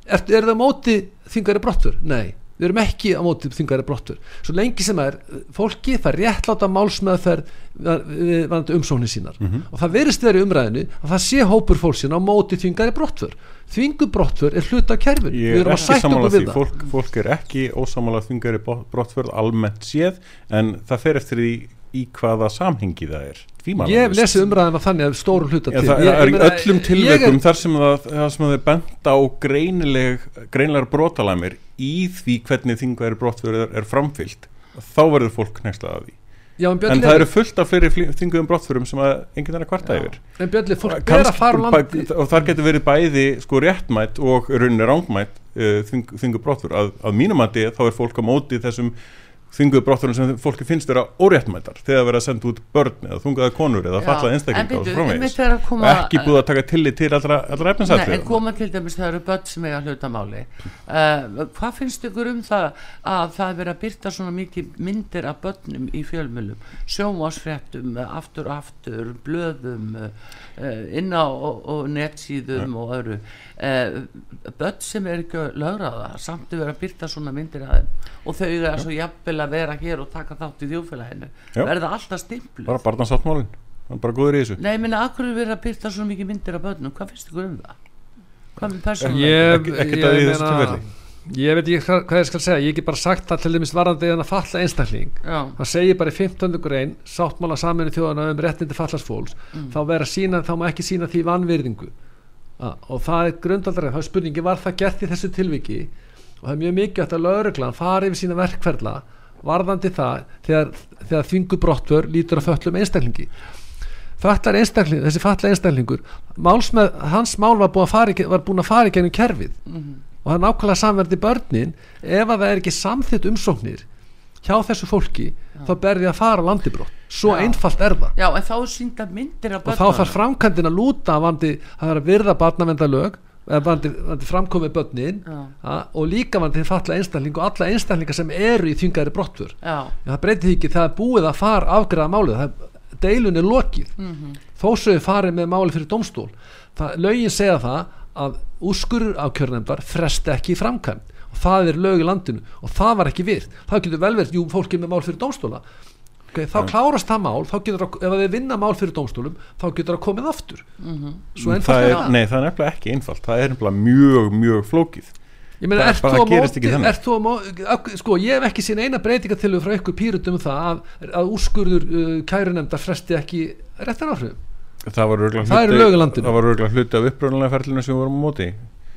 er, er það móti þvingari brottur? Nei við erum ekki á mótið þingari brottur svo lengi sem er fólki það réttláta málsmeðferð við umsóknir sínar. Mm -hmm. og það verist verið umræðinu að það sé hópur fólksinn á mótið þingari brottur þvingu brottur er hluta af kerfin ég er ekki sammálað því. fólk, fólk er ekki ósammálað þingari brottur almennt séð en það fer eftir því í hvaða samhengi það er. Ég lesi umræðan að þannig að stóru hluta til. það er í öllum tilveikum þar sem það, það sem það er bent á greinileg, greinilegar brotalæmir í því hvernig þingværi brottfjörður er framfyllt þá verður fólk nextað af því. Já, en, en það eru fullt af fleiri þinguðum brottförum sem enginn er að kvarta yfir. en Björli, fólk verður að fara um landi. og þar getur verið bæði sko réttmætt og rauninni rángmætt uh, þingu brottför. Að, að mínum að þá er fólk á móti þessum þunguðu brotturinn sem fólki finnst vera óréttmættar þegar verið að senda út börn eða þungaða konur eða fallað einstaklinga ekki búið að taka tillit til allra, allra efninsættrið en koma til dæmis það eru börn sem eiga hlutamáli. Uh, hvað finnst ykkur um það að það verið að byrta svona mikið myndir af börnum í fjölmjölum sjónvásfrettum, aftur og aftur blöðum uh, inn á og, og netsíðum ja. og öru uh, börn sem er ekki lögraða samt að vera að byrta svona myndir þeim. Og þau er svo jafnvel að vera hér og taka þátt í þjófélaginu verða alltaf stimplu bara barnasáttmálin, bara góður í þessu. Nei, minna, akkur er verið að byrta svo mikið myndir af börnum? Hvað finnst ykkur um það? hvað með persónulega? ekkert að því þessu tilverði ég veit ekki hvað, hvað ég skal segja. Ég hef ekki bara sagt það til dæmis varandi en að falla einstakling. Já. það segir bara í 15. grein sáttmála saminu þjóðana um réttindi fallasfólks mm. þá verður að sína, þá má ekki sína því vanvirðingu. Ah, og það er grundaldræð, þá er spurningi var það gert í þessu tilviki? Og það er mjög mikið að lauruglan fari við sína verkferðla varðandi það þegar, þegar þvingu brottur lítur að föllum einstaklingi fallar einstakling, þessi fallar einstaklingur með, hans mál var búin að fara, að fara í gennum kerfið mm -hmm. og það er nákvæmlega samverði börnin ef að það er ekki samþitt umsóknir hjá þessu fólki Já. þá berði að fara landibrótt svo Já. einfalt er það Já, en þá sínda myndir af börnum og þá þarf framkvæmdinn að lúta vandi, það er að virða barnavendalög vandi, vandi framkomið börnin og líka vandi falla einstakling og alla einstaklingar sem eru í þingari brottfur það breytir því ekki það er búið að fara afgræða málið það deilun er lokið. Mm -hmm. þó svo er farið með máli fyrir domstól það, lögin segja það að úrskurur á kjörnefndar frest ekki í framkvæm og það er lög í landinu og það var ekki virt. Það getur vel verið, jú, fólk er með mál fyrir domstóla okay, þá klárast það mál þá getur það, ef þeir vinna mál fyrir domstólum þá getur það komið aftur. Mm -hmm. það er, Nei, það er nefnilega ekki einfalt. Það er nefnilega mjög, mjög flókið. Ég meina, ert þú að móti ert þú að móti, sko, ég hef ekki sín eina breytingatillu frá ykkur pýrutum um það að, að úrskurður uh, kærunemnda fresti ekki réttan áhrifum það var örgulega hluti af uppröðunlega ferlinu sem við vorum á móti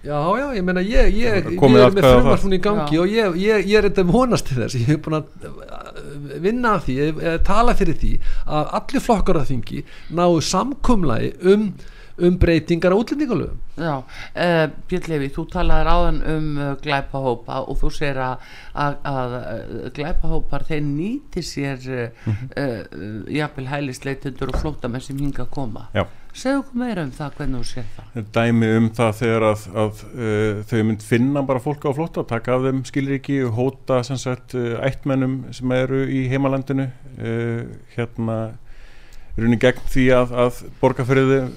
já, já, ég meina, ég, ég, ég er með frumarfún í gangi já. og ég, ég er þetta vonast til þess, ég hef búin að uh, vinna af því, tala fyrir því að allir flokkar af þingi náðu samkumlaði um um breytingar á útlendingalöfum Já, uh, Björn Levi, þú talaður áðan um uh, glæpahópa og þú segir að, að, að uh, glæpahópar þeir nýti sér -hmm. jafnvel hælisleitundur og flótamenn sem hinga að koma Já. Segðu okkur meira um það hvernig þú sér það Dæmi um það þegar að, að þau mynd finna bara fólk á flóta taka af þeim skilriki og hóta sagt, ættmennum sem eru í heimalandinu hérna runni gegn því að borgarferðið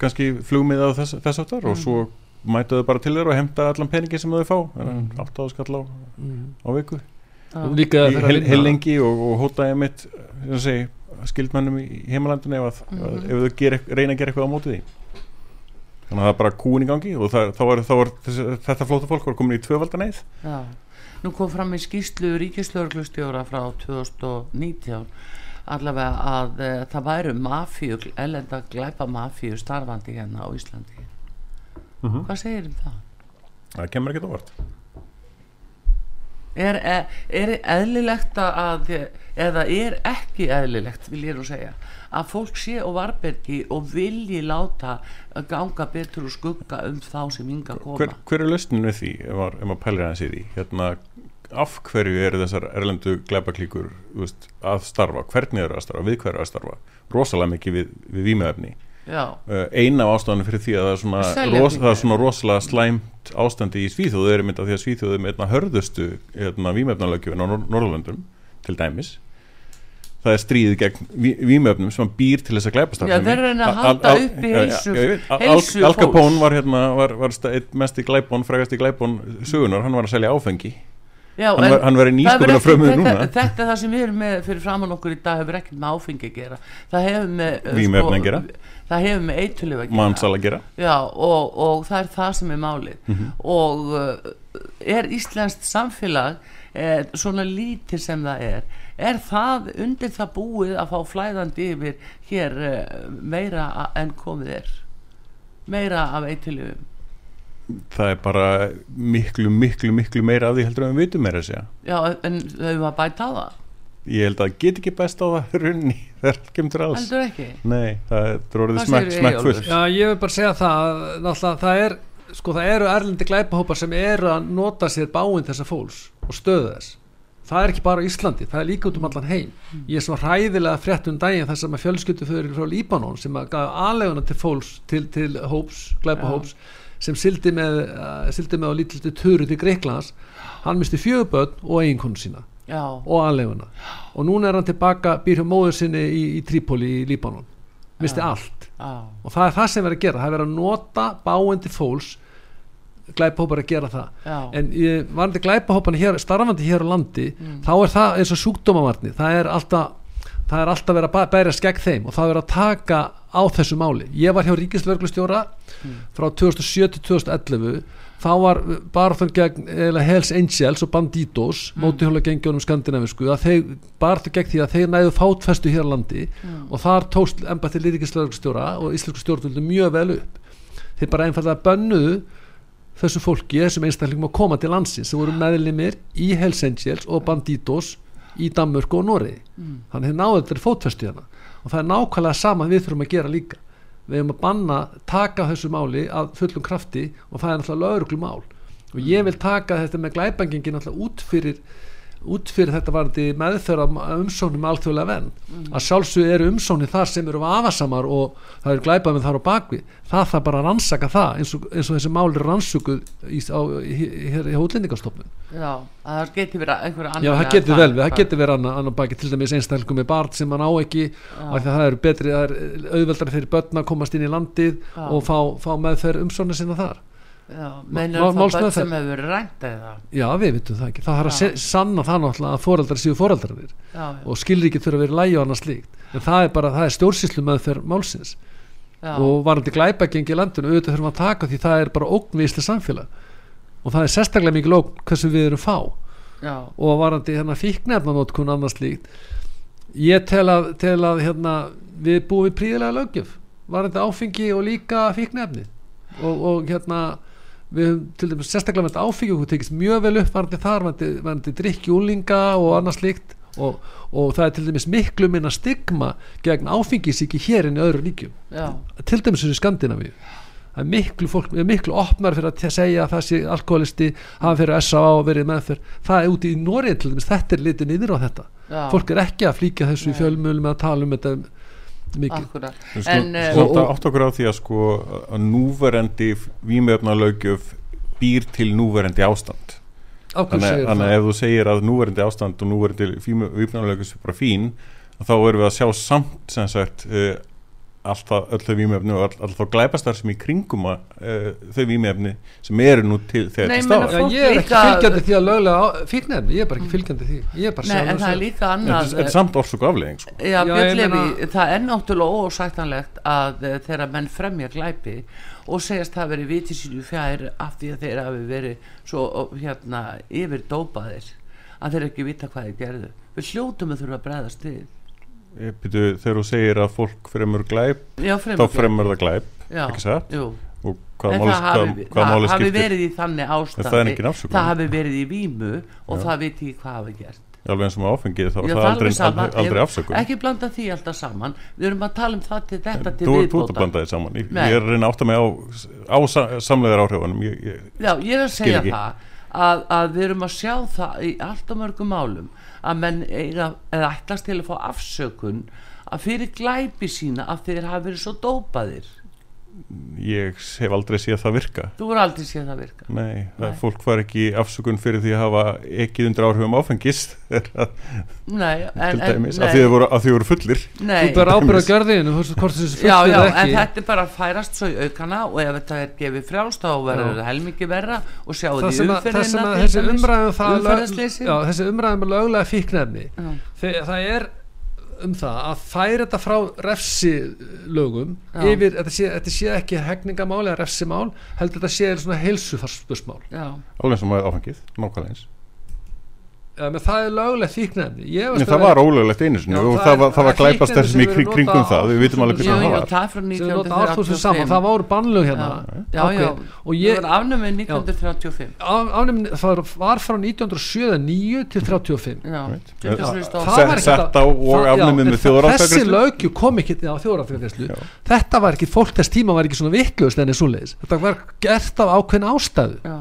kannski flugmið á þess, þess áttar mm. og svo mætuðu bara til þeirra og hemta allan peningi sem þau fá mm. 8 áskall á, mm. á viku ah. heilengi og, og hótaði mitt segi, skildmennum í heimalandinu ef, mm. ef þau ger, reyna að gera eitthvað á mótið því þannig að það er bara kúin í gangi og það, þá var, þá var þessi, þetta flóta fólk var komin í tvövaldan eið Nú kom fram í skýslu Ríkislauglustjóra frá 2019 allavega að uh, það væru mafíu, ellenda glæpa mafíu starfandi hérna á Íslandi mhm. -huh. hvað segir um það? Það kemur ekki ávart er, er, er eðlilegt að eða er ekki eðlilegt vil ég nú segja að fólk sé og varbergi og vilji láta ganga betur og skugga um þá sem ynga koma. Hver, hver er löstinu því ef maður pælir aðeins í því? Hérna af hverju eru þessar erlendu gleipaklíkur að starfa, hvernig eru að starfa, við hverju að starfa? Rosalega mikið við, við výmöfni uh, eina af ástafanum fyrir því að það er svona, ros, það er svona rosalega slæmt ástandi í Svíþjóðu er mynd að því að Svíþjóðu er með einna hörðustu hérna, výmöfnalögjöfin á Norrlöndum til dæmis það er stríðið gegn výmöfnum sem býr til þess að glæpa starfsemi Já, þeir eru að halda upp í heilsu Al Capone var, hérna, var, var mest í glæpón, frægast í glæpón sögunar, hann var að selja áfengi. Já, hann, var, hann var í nýsköpuna frömmuð núna. þetta, er það sem við erum með fyrir framann okkur í dag hefur ekkert með áfengi að gera. Það hefur með uh, sko, að gera. það hefur með eitulif að gera. Að gera. Já, og, og það er það sem er málið. Mm -hmm. og uh, er Íslandst samfélag er, svona lítið sem það er er það undir það búið að fá flæðandi yfir hér uh, meira en komið er? Meira af eitulifum það er bara miklu, miklu, miklu meira af því heldur að við vitum meira að segja. Já, en þau var að bæta á það? Ég held að það get ekki best á það runni þegar það kemur alls. Heldur ekki? Nei, það er orðið smekk, smekkfullt. Já, ég vil bara segja það náttúrulega það er, sko það eru erlendi glæpahópar sem eru að nota sér báinn þessa fólks og stöðu þess það er ekki bara Íslandi, það er líka út um allan heim ég er svo hræðilega frétt um daginn þess að maður fjölskyldu fyrir frá Líbanon sem að gaða aðleguna til fólks til, til hóps, glæpahóps ja sem sildi með, uh, sildi með á lítilti töru til Greiklands hann misti fjöguböld og eiginkonu sína Já. og aðleguna og núna er hann tilbaka, býr hjá móður sinni í, í Trípoli í Líbanon misti Já. allt Já. og það er það sem verður að gera það er verið að nota báendi fólks glæpahópar að gera það en varandi glæpahóparni hér, starfandi hér á landi mm. þá er það eins og sjúkdómavarni það er alltaf það er alltaf verið að bæra skegg þeim og það er að taka á þessu máli ég var hjá Ríkislörglustjóra mm. frá 2007 til 2011 þá var barþjóðan gegn Hells Angels og Banditos mm. mótihjóla gengjónum skandinavisku þeir barþjóðan gegn því að þeir næðu fátfestu hér á landi mm. og þar tókst embætti lírikislaugstjóra og íslensku stjórnvöldu mjög vel upp þeir bara einfallega bönnuðu þessu fólki, þessum einstaklingum að koma til landsins sem voru meðlimir í Hells Angels og Banditos í Danmörku og Nóri mm. þannig þeir náðu þetta fótfestu hérna. Og það er nákvæmlega sama við þurfum að gera líka. Við hefum að banna taka þessu máli að fullum krafti og það er náttúrulega lauruglum mál og ég vil taka þetta með glæbangingin náttúrulega út fyrir út fyrir þetta varði meðþörra umsóknum með alþjóðlega venn mm. að sjálfsög eru umsóknir þar sem eru afasamar og það eru glæbað með þar á bakvi það þarf bara að rannsaka það eins og, eins og þessi máli er rannsökuð í, í, í útlendingarstofnun Já, það getur verið einhverja annar Já, það getur vel það getur verið annar, annar baki til dæmis einstaklega með barn sem mann á ekki af því að það eru betri, það er auðveldar fyrir börn að komast inn í landið Já. og fá, fá meðferð umsóknir sinna þar börn sem hefur rænt eða? Já við vitum það ekki. Það har að sanna það náttúrulega að foreldrar séu foreldrarnir og skilrikið þurfa að vera lægi og annað slíkt. En það er bara, það er stjórnsýslu með fyrir málsins. Já. og varandi glæpagengi í landinu auðvitað þurfum að taka því það er bara ógnvísli samfélag. Og það er sérstaklega mikið lókn hversu við erum fá. Já. og varandi hérna fíknefnanótkun annað slíkt ég tel að, tel að hérna, við búum í príðilega lögjöf varandi áfengi og líka fíknefni og, og hérna við höfum til dæmis sérstaklega með áfengi og það tekist mjög vel upp varandi þar varandi drikkjúlinga og annað slikt og, og það er til dæmis miklu minna stigma gegn áfengisíki hér inn í öðru ríkjum Já. til dæmis í Skandinavíu það er miklu fólk, miklu opnar fyrir að segja að það sé alkoholisti hafa fyrir S.A.A. og verið með þér það er úti í Norið til dæmis, þetta er litið niður á þetta Já. fólk er ekki að flíka þessu í fjölmjölu með að tala um þetta mikið. Sko, en, sko, átt okkur á því að sko að núverendi výmjöfnalaugjöf býr til núverendi ástand. Þannig að ef þú segir að núverendi ástand og núverendi výmjöfnalaugjöf er bara fín þá erum við að sjá samt sem sagt uh, alltaf öll þau výmjöfni og alltaf all glæpastar sem í kringum að uh, þau výmjöfni sem eru nú til þegar þetta stáðar ég er ekki fylgjandi því að lögulega fíknefni, ég er bara ekki fylgjandi því. Ég er bara Nei, en það er líka annað þetta er samt orsök aflegging sko. Það er náttúrulega ósættanlegt að uh, þeirra menn fremja glæpi og segjast það að veri vitið sínu fjær af því að þeirra hafi verið svo hérna yfir dópaðir að þeir ekki vita hvað þeir gerðu. Við hljótum Byrju, þegar þú segir að fólk fremur glæp Já, fremur þá fremur það glæp Já, ekki satt? jú. og hvað máli skiptir það hafi verið í þannig ástandi. það, það hafi verið í vímu og Já. það veit ég hvað hafi gert. Alveg eins og með áfengið þá er það aldrei, aldrei, aldrei afsökun. ekki blanda því alltaf saman. Við erum að tala um það til þetta til þú, viðbóta þú ert að blanda því saman. Ég, ég er að reyna að átta mig á, á samlegar áhrifunum. Já, ég er að segja það að, að við erum að sjá það í allt og mörgum málum að menn eiga, eða ætlast til að fá afsökun að fyrir glæpi sína að þeir hafa verið svo dópaðir ég hef aldrei séð það virka. Þú voru aldrei séð það virka? Nei, nei. fólk var ekki afsökun fyrir því að hafa ekki undir áhrifum áfengist nei, en, en nei. að því voru, voru fullir. Nei. þú bara ábyrða görðinu já, já, en þetta er bara að færast svo í aukana og ef þetta er gefið frjálst þá verður þetta helmikið verra og sjáu því umferðina þessi umræðum þessi umræðum er löglega fíknefni það er um það að færa þetta frá refsilögum yfir, þetta sé, þetta sé ekki hegningamál eða refsimál, heldur þetta sé svona heilsufarsspörsmál. Alveg sem áfengið, nákvæmlega eins Ja, það er lögulegt fíknefni það var ólögulegt einu sinni og það var, var glæpast þessum í kring, kringum það. Við vitum alveg hvernig það var. það, saman, það voru bannlög hérna. Já, já, það var afnumið 1935 afnumið, það var frá 1979 til 35 sett á og afnumið með þjóðræðstakræslu þessi lögju kom ekki á þjóðræðstakræslu þetta var ekki, fólk þess tíma var ekki svona vikluðst enni svo leiðis, þetta var gert af ákveðin ástæðu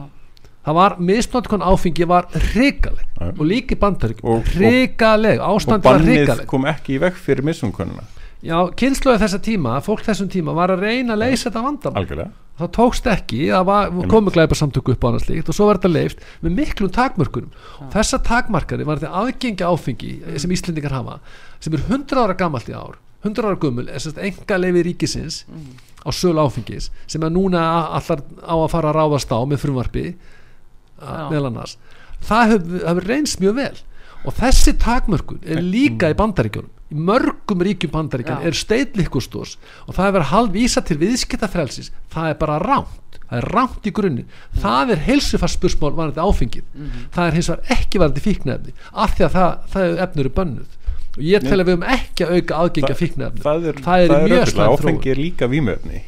það var misnóttkon áfengi var ríkaleg ja. og líki bandarík ríkaleg, ástand var ríkaleg og bannið kom ekki í vekk fyrir misnótkonuna já, kynsluði þessa tíma, fólk þessum tíma var að reyna að leysa þetta algjörlega. Það tókst ekki, það komu glæpa samtöku upp á annars líkt og svo var þetta leift með miklum takmörkunum. Ja. þessa takmarkari var þetta aðgengi áfengi mm. sem Íslendingar hafa sem er 100 ára gammalt í ár 100 ára gummul, enga leifi ríkisins mm. á sölu áfengis sem er núna allar á að fara að ráðast á með frumvarfi meðal annars. Það hefur hef reynst mjög vel. Og þessi takmörkun er líka í bandaríkjónum í mörgum ríkjum bandaríkan er steitlikustós og það er verið að halvísa til viðskiptafrelsis. Það er bara ránt það er ránt í grunni mm. það er heilsufarspursmál varandi áfengið. Mm það er hins vegar ekki varandi fíknefni af því að það, það efnur er bönnuð. Og ég tel að við höfum ekki að auka aðgengja fíknefni það er, það er, er mjög slæmt áfengi er líka vímöfni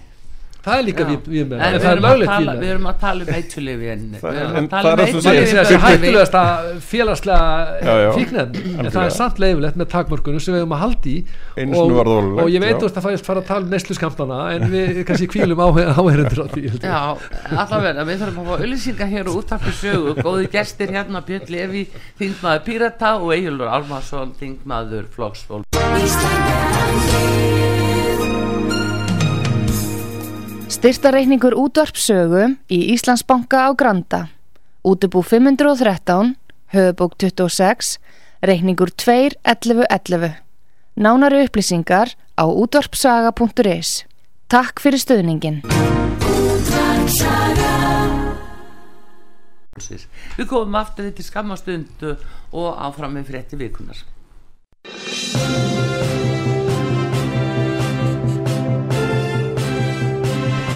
það er líka með en það. er löglegt við við erum að tala um eitulífi en við erum að tala um eitulífi það er hættulegast að félagslega fíknefn en það er samt leifilegt með takmörkunum sem við höfum að haldi og ég veit úrst að það fara að tala um neyslu skamtana en við kannski kvílum áherendur á því já, allavega, við þurfum að fá auðlýsinga hér og úttarpi sögu. Góði gestir hérna Björn Levi þingmaður Pirata og Egilur Almarsson þingmaður Flóksfól Styrtareikningur útvarpsögu í Íslandsbanka á Granda. Útubú 513, höfubók 26, reikningur 2.11.11. Nánari upplýsingar á útvarpsaga.is. Takk fyrir stöðningin. Við komum aftur þetta skammastundu og áfram með frétti vikunar.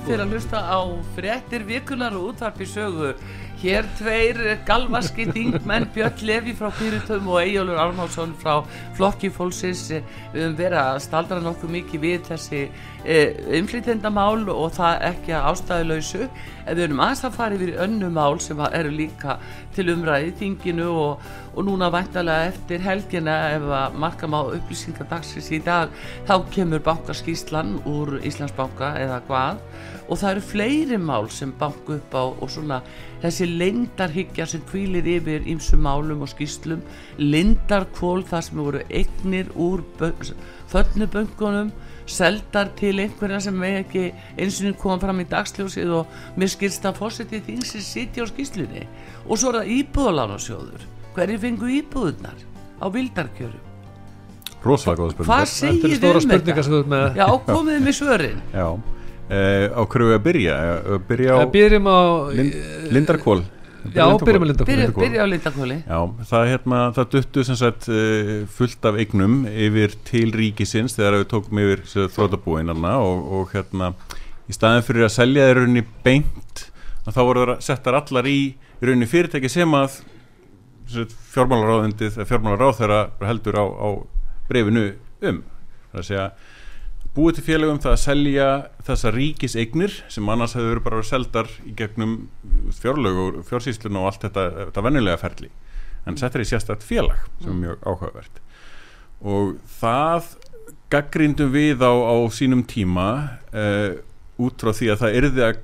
Aftur fyrir að hlusta á frettir vikunar og útvarpi sögu. Hér tveir galvaski þingmenn Björn Levi frá Pyrutum og Ejjólur Arnálsson frá Flokkifólksins við höfum verið að staldra nokkuð mikið við þessi umflýtendamál e, og það ekki að ástæðuleysu en við höfum aðeins að fara yfir önnu mál sem eru líka til umræði þinginu og, og núna væntalega eftir helgina ef að marka má upplýsingadagsins í dag þá kemur bankaskíslan úr Íslandsbanka eða hvað. Og það eru fleiri mál sem banku upp á og svona þessi lindarhyggja sem kvílir yfir ímsum málum og skýslum lindarkvól það sem voru eignir úr föllnuböngunum seldar til einhverja sem með ekki eins og koma fram í dagsljósið og mér skilst að fórsetið þings er sittja á skýslunni og svo er það íbúðalánarsjóður hverju fengu íbúðunar á vildarkjöru Róslega góða spurningar. Hvað segir þið um þetta? Já, komiðið með svörin. Já. Uh, á hverju að byrja? Uh, byrja á byrjum á Lind, Lindarkól Já, byrjum á Lindarkóli Byrja á Lindarkóli Já, það, hérna, það duttu sem sagt fullt af eignum yfir til ríkisins þegar við tókum yfir þrótabúin og, og hérna í staðin fyrir að selja þeir rauninni beint að þá voru það settar allar í rauninni fyrirtæki sem að fjármálaráðundið fjármálaráð þeirra heldur á, á brefinu um. Það er að segja búið til félagum það að selja þessa ríkiseignir sem annars hefur verið bara seldar í gegnum fjárlög og fjársýslun og allt þetta, þetta vennilega ferli. En settir í sérstætt félag sem er mm. mjög áhugavert. Og það gaggrindum við á, á sínum tíma uh, út frá því að það erði að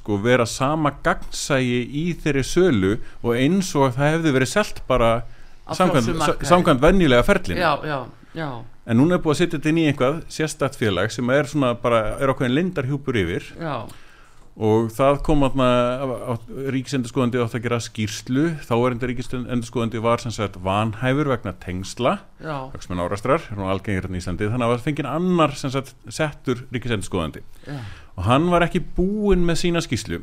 sko, vera sama gagnsægi í þeirri sölu og eins og það hefði verið selt bara samkvæmt vennilega ferlin já, já, já. En núna er búið að setja þetta inn í einhvað sérstætt félag sem er svona bara er okkur en lindarhjúpur yfir. Já. og það kom aðna ríkisendurskóðandi átt að gera skýrslu. Þá er enda ríkisendurskóðandi var sem sagt vanhæfur vegna tengsla. Vegna árastrar, algengir hérna í Íslandi. Þannig að það fengið annar sem sagt settur ríkisendurskóðandi og hann var ekki búinn með sína skýrslu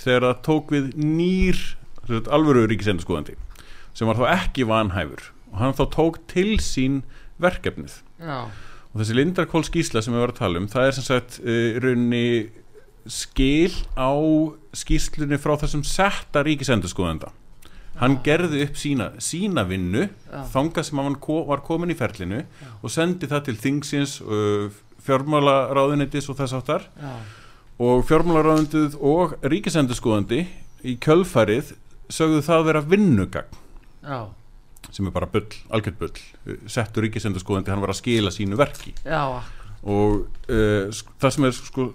þegar það tók við nýr alvöru ríkisendurskóðandi sem var þá ekki vanhæfur. Og hann þá tók til sín verkefnið. Já. og þessi Lindarkól skísla sem við varum að tala um það er sem sagt uh, raunni skil á skíslunni frá þessum setta ríkisendurskóðenda hann gerði upp sína, sína vinnu þanga sem hann ko var komin í ferlinu Já. og sendi það til þingsins uh, fjármálaráðunitis og þess áttar og fjármálaráðunitið og ríkisendurskóðandi í kjölfarið sögðu það vera vinnugagn. Já. Sem er bara bull, algjörð bull. Settur ríkisendurskóðandi, hann var að skila sínu verki. Já. og uh, það sem er sko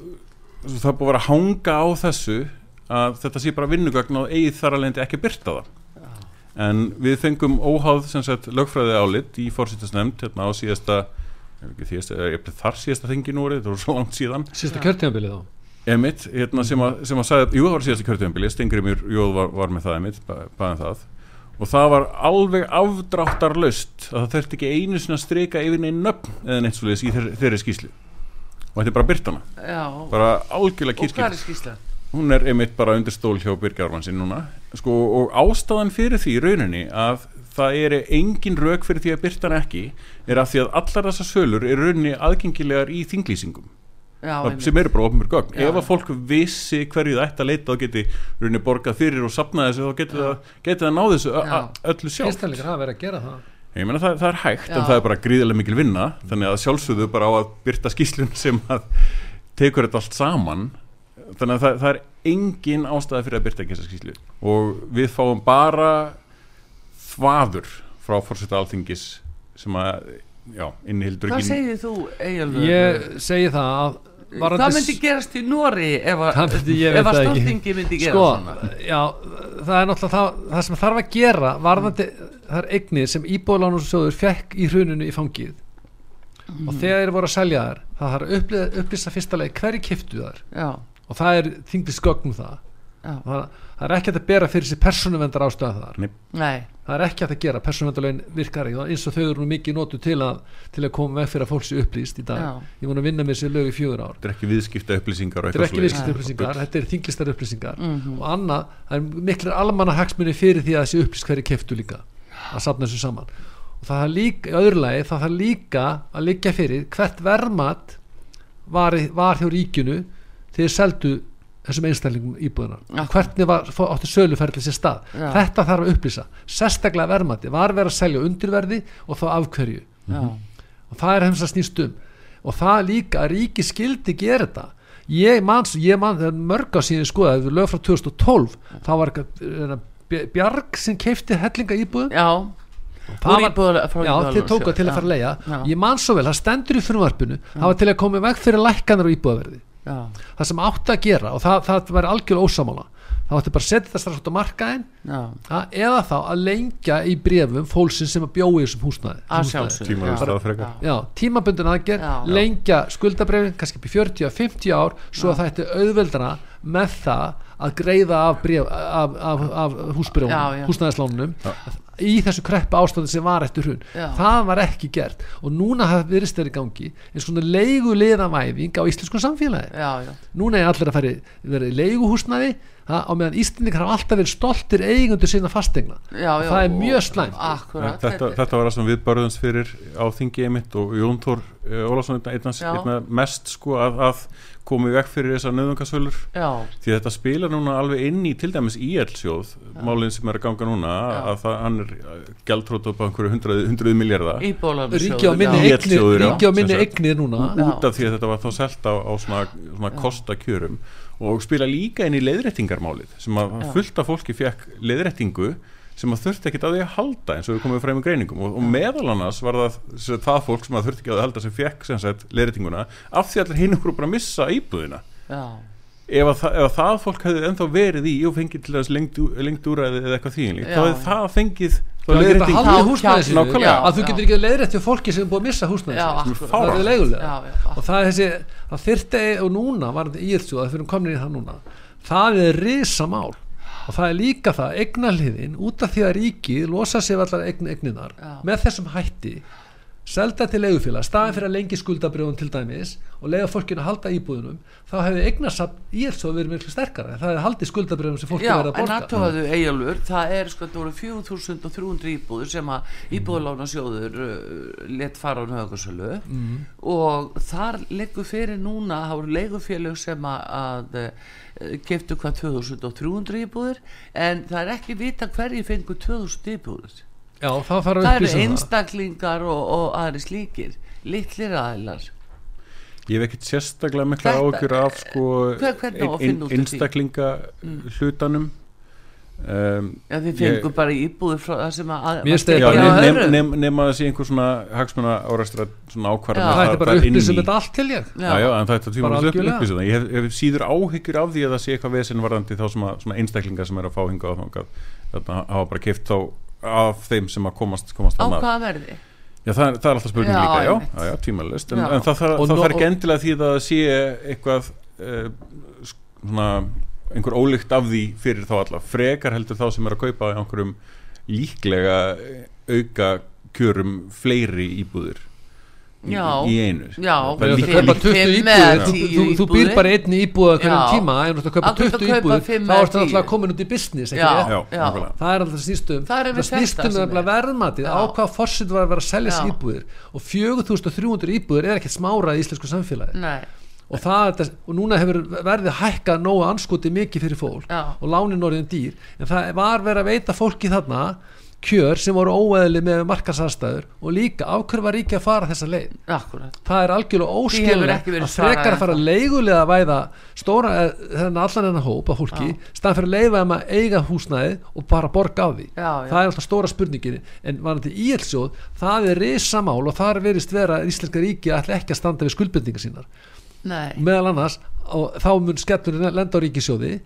það búið að vera að hanga á þessu að þetta sé bara vinnugagn og eigið þar alveg ekki að byrta það. Já. en við fengum óháð sagt, lögfræði álit í fórsýttasnefnd hérna á síðasta þar síðasta þingi nú þetta voru svo langt síðan. Síðasta kjörtíðanbilið þá Emitt, hérna, sem að, sem að sagði, jú það var síðasta kjörtíðanbilið Stengrimur Jóð var, var með það emitt bæðan um það. Og það var alveg afdráttarlaust að það þurfti ekki einu sinna streika yfir neinn nöfn eða neitt svolítið í þeirri, þeirri skíslu og þetta er bara byrtana bara algjörlega kýrskil og hvað er skísla? hún er einmitt bara undir stól hjá Birgjárvansinn núna. Sko, og ástæðan fyrir því rauninni að það er engin rauk fyrir því að byrta hann ekki er að því að allar þessar sölur er rauninni aðgengilegar í þinglýsingum Já, sem eru bara ofnmjörg gögn. Já, ef að fólk vissi hverju það ætti að leita þá geti rauninni borgað fyrir og sapnað þessu þá geti það, geti það náð þessu öllu sjálf það, það er hægt já. en það er bara gríðilega mikil vinna þannig að sjálfsögðu bara á að byrta skíslun sem að tekur þetta allt saman. Þannig að það, það er engin ástæði fyrir að byrta ekki þessa skíslu og við fáum bara þvaður frá fórsetta alþingis sem að, já, Hvað segir þú, Egilur? Ég segi það að Hvað myndi gerast í Nóri ef að stofningi myndi gera sko, svona? Já, það er náttúrulega það, það sem þarf að gera varðandi mm. þar eignið sem Íbóðlánursjóður fekk í hruninu í fangið mm. og þegar þeir voru að selja þær það þarf að upplýsa fyrsta leið hverju kiftu þar Já og það er þinglis gögnum það það, það er ekki að bera fyrir sér persónuvendar ástöða þar. Nei. það er ekki að það gera, persónuvendarlegin virkar ekki. Eins og þau eru mikið nótu til að til að koma með fyrir að fólk sé upplýst í dag. Já. ég vona að vinna með sér lög í fjögur ár. Þetta er ekki viðskipta upplýsingar þetta er ekki viðskipta upplýsingar, þetta er þinglistar upplýsingar. Mm -hmm. og annað, það er miklu almanna hagsmunni fyrir því að þessi upplýst hverju keftu líka að sapna þessu saman. Og það er líka, í öðru lagi, það er líka að liggja fyrir hvert vermat var, var hjá ríkinu þeir seldu þessum einstælingum íbúðunar ja. hvernig var, áttu söluferðli sér stað? Ja. þetta þarf að upplýsa, sérstaklega verðmati var verið að selja undirverði og þá afhverju ja. og það er hefðis að snýst um. Og það líka að ríki skildi gera þetta. Ég mann, ég mann, það er mörg á síðan skoða, það er lög frá 2012 þá var eitthvað Bjarg sem keipti hellinga íbúðum? Já. Var, já, þeir tóka til að fara að leia ég man svo vel, það stendur í frumvarpinu það var til að koma vekk fyrir lækkanar og íbúðaverði Já. það sem átti að gera og það, það var algjörlega ósamála það átti bara að setja það strax út á markaðin ja, eða þá að lengja í brefum fólksinn sem að bjóði þessum húsnaði tímabundin aðgerð lengja skuldabrefin kannski upp í 40-50 ár svo að það ætti auðveldana með það að greiða af, af, af, húsnæðislánunum í þessu kreppa ástandi sem var eftir hún það var ekki gert. Og núna hafði verið stærri gangi eins svona leiguleðavæðing á íslensku samfélagi. Já, já. núna er allir að færi verið leiguhúsnaði á meðan Íslandingar hafa alltaf verið stoltir eigundur sína fastegna já, já, það er mjög slæmt. Þetta, þetta var það sem við barðumst fyrir á þingi emitt og Jón Þór uh, Ólafsson einna mest sko að, að komið vekk fyrir þessar nöðungasölur því þetta spila núna alveg inn í til dæmis íelsjóð, málinn sem er að ganga núna já. að það, hann er gæltrót upp á einhverju hundruð, hundruð miljardar Ríkja á minni egnir núna. út af því að þetta var þá selta á, á svona, svona kostakjörum og spila líka inn í leiðrættingarmálið sem að Já. fullt af fólki fekk leiðrættingu sem að þurfti ekkit að því að halda eins og við komum frem í greiningum. Og, og meðal annars var það það fólk sem að þurfti ekki að halda sem fekk leiðrættinguna af því að allir hinn okkur bara missa íbúðina. Já ef að, ef að það fólk hefði ennþá verið í og fengið til þess lengt úræði eða eitthvað þýðinlík, þá hefði það fengið að þú getur ekki að leiðrætt til fólki sem er búið að missa húsnæðis það er leigulega og það er þessi, það þyrti og núna var þetta íðsjóð, það fyrir komin í það núna. Það er risa mál og það er líka það, eignarliðin út af því að ríki losa sér allar eigninar með þessum hætti selda til leigufélag, staðin fyrir að lengi skuldabrjóðun til dæmis og leiða fólkinu að halda íbúðunum, þá hefur eignarsam í og verið mjög sterkara það hefur haldið skuldabrjóðum sem fólki verið að borga. Já, en aðtöfaðu eigalur, það er sko það voru 4300 íbúður sem að íbúðulána sjóður uh, let fara á nöðarsölu mm. og þar leggur fyrir núna þá eru leigufélag sem að uh, geftu hvað 2300 íbúður en það er ekki vita hverji fengur 2000 íbúður Já, það, það eru einstaklingar og, og aðri slíkir litlir aðilar. Ég hef ekkert sérstaklega mikla ágjur af sko, ein, einstaklinga mm. hlutanum. Um, já þið fengur bara íbúður frá það sem að nema nef, nef, að það sé einhver svona hagsmuna áræstra svona ákvarðan það er bara upplýsum þetta allt til ég. Já, já, en það er tíma upplýsum ég hef, hef síður áhyggjur af því að það sé eitthvað vesen varðandi þá svona einstaklingar sem er að fá hinga á þannig að það hafa bara keft þá af þeim sem að komast, komast á hvað verði? Já, það, það er alltaf spurning já, líka, já, já, já tímalist en, en það þarf ekki endilega því að sé eitthvað eh, svona, einhver ólíkt af því fyrir þá alla, frekar heldur þá sem er að kaupa einhverjum líklega auka kjörum fleiri íbúður Já, í einu já, það er líka líka 20 íbúður þú, þú býr bara einni íbúð að hverjum tíma en þú ert að kaupa 20 íbúður þá ertu alltaf komin út í business já, já, það er alltaf snýstum það snýstum að verðmatið á hvað fórsett var að vera að selja þessi íbúður og 4300 íbúður er ekkert smára í íslensku samfélagi. Nei. og það og núna hefur verðið hækkað nógu anskoti mikið fyrir fólk og lánin orðin dýr. En það var verið að veita fólki þarna kjör sem voru óeðli með markasastæður og líka ákveður var ríki að fara þessa leið? Akkurat. það er algjörlega óskilulegt að frekar að fara leigulega að væða stóra, eh, þennan allan enna hóp af fólki, staðan fyrir að leifa um að eiga húsnæði og bara borga á því. Já, já. það er alltaf stóra spurningin. En varandi í íelsjóð, það er risamál og það er verist vera að Íslenska ríki ætla ekki að standa við skuldbyrningar sínar. Nei. meðal annars þá mun skellurinn lenda á ríkisjóði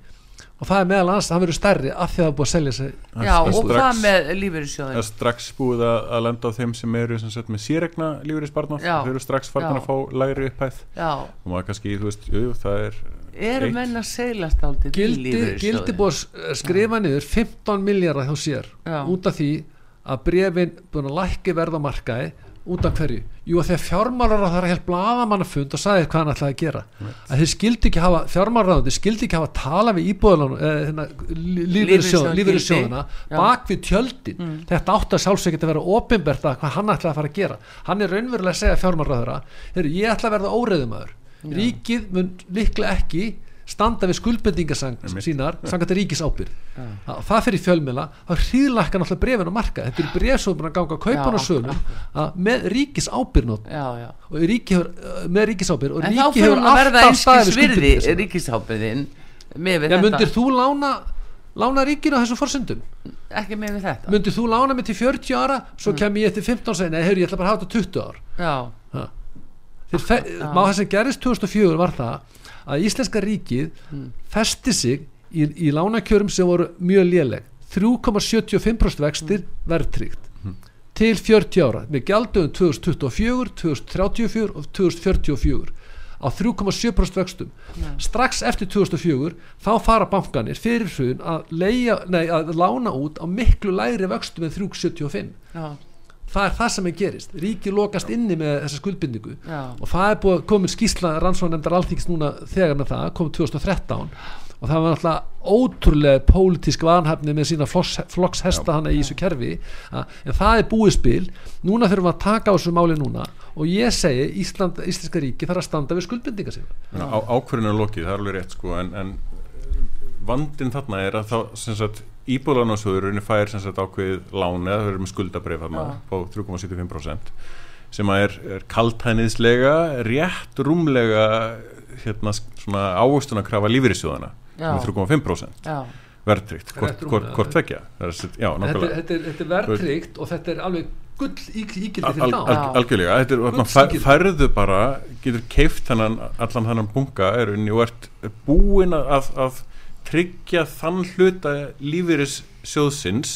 og það er meðal annars að það verður stærri af því að það er búið að selja sig. Já og strax, hvað með lífeyrissjóðin? Það er strax búið að lenda á þeim sem eru sem sagt, með síregna lífeyrisspartnar þau eru strax farnar að fá læri upphæð. Og maður kannski, þú veist, jú, það er Eru menn að seilast aldrei til lífeyrissjóðin? Gildi búið að skrifa niður 15 miljardar hjá sér Já. út af því að brefin búin að lækki verðamarkaði út af hverju? Jú að þegar fjármálar á það er helt bladamannafund og sagði hvað hann ætlaði að gera. Right. að þeir skildi ekki hafa fjármálar þeir skildi ekki hafa að tala við íbúðalán eh, hérna, lífeyrissjóðuna bak við tjöldin. Mm. þetta átt að sjálfsögja að vera ofinbert að hvað hann ætlaði að fara að gera. Hann er raunverulega að segja fjármálar á þeirra ég ætla að verða óreðumöður ríkið mun líklega ekki standa við skuldbendingasang sínar sangat ríkis ábyrg ja. það fyrir fjölmjöla þá hríðlækka náttúrulega brefin á marka þetta er bref sem er að ganga að kaupa á sölum með ríkis ábyrg og ríki hefur, með ríkis ábyrg og ríki hefur alltaf staðið við skuldbendingasang ríkis ábyrgin ja, myndir þú lána lána ríkinu á þessum forsendum? Ekki með við þetta? Myndir þú lána mig til 40 ára svo mm. kem ég eftir 15 sena eða ég ætla bara að hafa þetta 20 ár. Já. Má það sem gerist 2004 var það að Íslenska ríkið mm. festi sig í, í lánakjörum sem voru mjög léleg 3,75% vextir mm. verðtrygt mm. til 40 ára með gjaldöðum 2024, 2034 og 2044 á 3,7% vextum yeah. strax eftir 2004 þá fara bankanir fyrir hrun að, að lána út á miklu læri vextum en 3,75 yeah það er það sem er gerist, ríki lokast inni með þessa skuldbindingu Já. og það er búið komið skísla rannsóðanemndar allþýkst núna þegar með það, komið 2013 og það var náttúrulega ótrúlega pólitísk vanhæfni með sína flokkshesta hana í þessu kerfi. En það er búið spil, núna þurfum við að taka á þessu máli núna. Og ég segi Ísland, Íslandska ríki þarf að standa við skuldbindinga sína Á, Ákverðinu er lokið, það er alveg rétt sko en, en vandin þarna er að þá sem sagt íbúðlanáðsöðurinn fær sem sagt ákveðið eða þau eru með skuldabrið þarna á 3,75% sem er, er kaltæniðslega rétt rúmlega hérna svona ávöxtun að krafa lífyrirsjóðana með 3,5% verðtrygt, hvort, vekja þetta, þetta, þetta er verðtrygt og þetta er alveg gull ígildi fyrir þá. al, al, algjörlega, þetta er færðu bara, getur keift allan þennan bunga er unni og ert búin að, að tryggja þann hluta lífeyrissjóðsins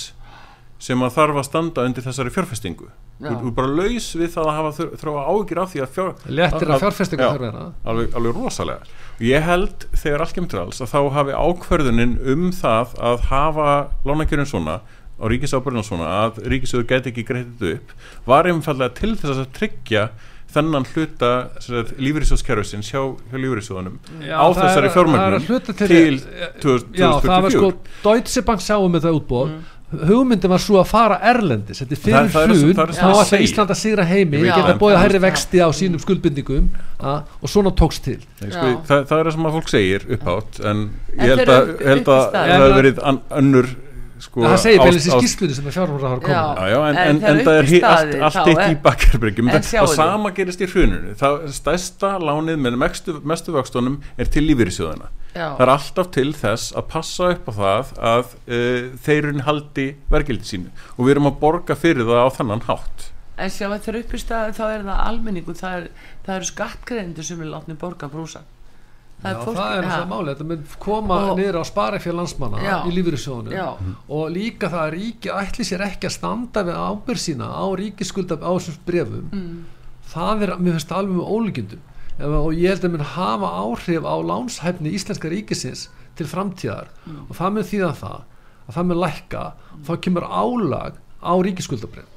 sem að þarf að standa undir þessari fjárfestingu. Þú er bara laus við það að hafa þróa ágjur af því að fjár, léttir að fjárfestingu þarf vera. alveg, alveg rosalega. Ég held þegar allt kemur til alls að þá hafi ákverðunin um það að hafa lánakjörun svona og ríkisábyrðin svona að ríkisöður geti ekki greitið upp var einfallega til þess að tryggja þennan hluta lífriðsjóðskerfisins hjá, hjá lífriðsjóðunum á þessari fjármögnum til 2004 Já, það var sko, Deutsche Bank sáum með það útbóð mm. hugmyndin var svo að fara Erlendis. Þetta er fyrir hlun, þá ætla Ísland að sigra heimi, geta bóðið hærri vexti á sínum skuldbindingum a, og svona tókst til. Sko, það, það er það sem að fólk segir upphátt en ég held að, held að það hefur verið önnur sko, það segir beilis í skýrsluði sem er fjármálar að koma já, já, en, en, en það er allt, allt eitt í bakkarbryggjum og sama gerist í hruninu. Það stærsta lánið með mestu, mestu vöxtunum er til lífyrirsjóðina það er alltaf til þess að passa upp á það að uh, þeirun haldi verkildi sínu. Og við erum að borga fyrir það á þannan hátt. En sjá að það er upp í stað þá er það almenningu það, er, það eru skattgreðendur sem vil látni borga brúsa það er, fólk, það er það máli, þetta mun koma og, niður á sparafél landsmanna já, í lífyrirsjónu og líka það að ríki ætli sér ekki að standa við ábyrg sína á ríkiskulda á þessum brefum mm. það er, mér finnst alveg með ólíkjundum og ég held að mun hafa áhrif á lánshæfni íslenska ríkisins til framtíðar. Mm. og það mun þýða það að það mun lækka. Þá kemur álag á ríkisskuldabref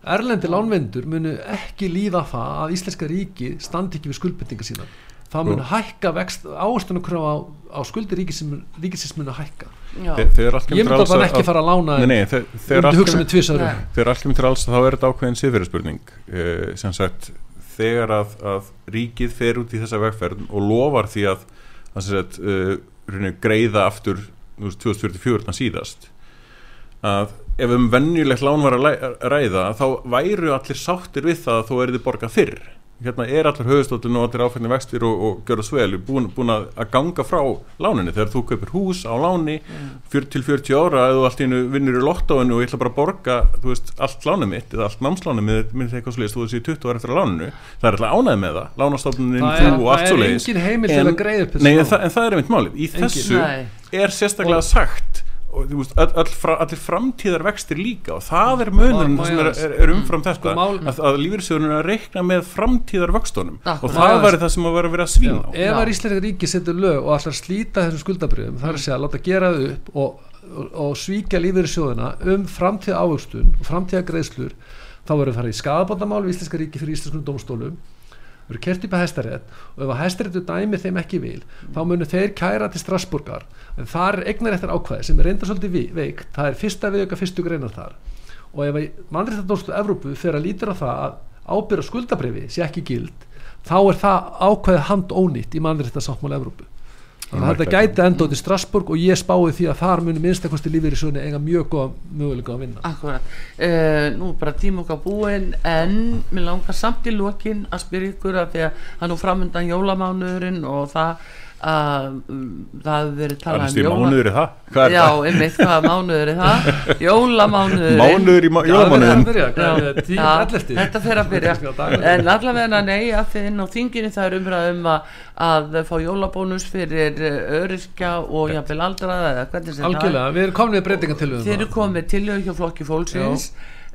Erlendi lánvendur munu ekki líða það að Íslenska ríki standi ekki við skuldbendinga sína það mun hækka áherstunum á, á skuldi ríkisins mun að hækka. Ég myndi það ekki fara að lána nei, nei, þeir, þeir hugsa með tvísar þegar allt kemur til alls þá er þetta ákveðin siðfyrirspurning eh, sem sagt þegar að, að ríkið fer út í þessa vegferð og lofar því að, að sagt, uh, greiða aftur 2044 síðast að ef um vennjulegt lán var að ræða þá væru allir sáttir við það að þú erði borgað fyrr hérna er allir höfustóttun og allir áfæðni vextir og, og gjör það sveli búin, búin að ganga frá láninni þegar þú kaupir hús á láni mm. til 40 ára eða allt innu vinnur í lottóinu og ég ætla bara að borga veist, allt lánum mitt eða allt námslánum mitt minnst eitthvað sliðist þú þessi 20 ára eftir að láninu það er alltaf ánæð með það. Lánastofnunin þú og allt svo leiðis en, en, en það er einmitt málið. Í engin, þessu nei. er sérstaklega sagt og þú veist, all, all, allir framtíðar vextir líka og það er munum sem er, er, er umfram þetta sko, að, að lífyrirsöðunum er að reikna með framtíðar vöxtunum og það var það sem að vera að vera að svína á. Ef að Íslandika ríki setur lög og allar slíta þessum skuldabriðum, það er að segja að láta gera það upp og, og, og svíkja lífyrirsöðuna um framtíða ávöxtun og framtíða greiðslur, þá verður það farið í skadabóndamál við Íslandska ríki fyrir Íslandskunum domstólum verður kert upp að hæstarétt og ef að hæstaréttu dæmi þeim ekki vil þá munir þeir kæra til Strasburgar en það er egnar eftir ákvæði sem er reynda svolítið veikt, það er fyrsta við okkar fyrstu greinar þar. Og ef að mannréttadómslu Evrópu fyrir að lítur á það að ábyrra skuldabrifi sé ekki gild þá er það ákvæði hand ónýtt í mannréttasáttmála Evrópu þetta gæti enda út í Strasburg og ég spái því að þar munir minnstakosti lífið í sögni eiga mjög góða möguleika að vinna. Akkurat, uh, nú bara tíma okkar búin en mér langar samt í lókin að spyrja ykkur að því að það nú framöndan jólamánuðurinn og það að það hefur verið talað um jóla mánuður er það. Já, einmitt, hvað mánuður er það? Jólamánuður mánuður í jólamánuðin þetta fer að byrja. En allavega nei að þið inn á þinginu það er umræðum að, að fá jólabónus fyrir eh, öryrkja og jafnvel aldraða eða hvernig sem það algjörlega, við erum komið breytinga til þeir eru komið til hjá flokki fólksins.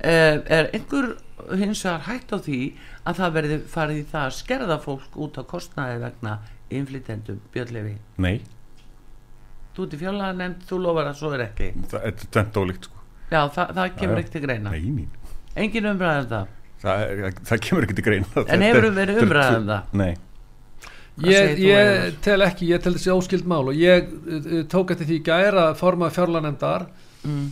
Eh, er einhver hins vegar hægt á því að það verði farið í það að skerða fólk út á kostnæði vegna innflytendum Björnlefi Nei. Þú ert í fjölaða nefnd, þú lofar að svo er ekki. Það er tvent ólíkt sko. Já, það, það kemur ekki til greina. Nei, mín. Engin umræðan um það? Það, það kemur ekki til greina. En hefur við verið umræðan um það? Nei. Ég, ég tel ekki, ég tel þessi óskild mál og ég uh, tók eftir því gæra formað fjárlanemdar mm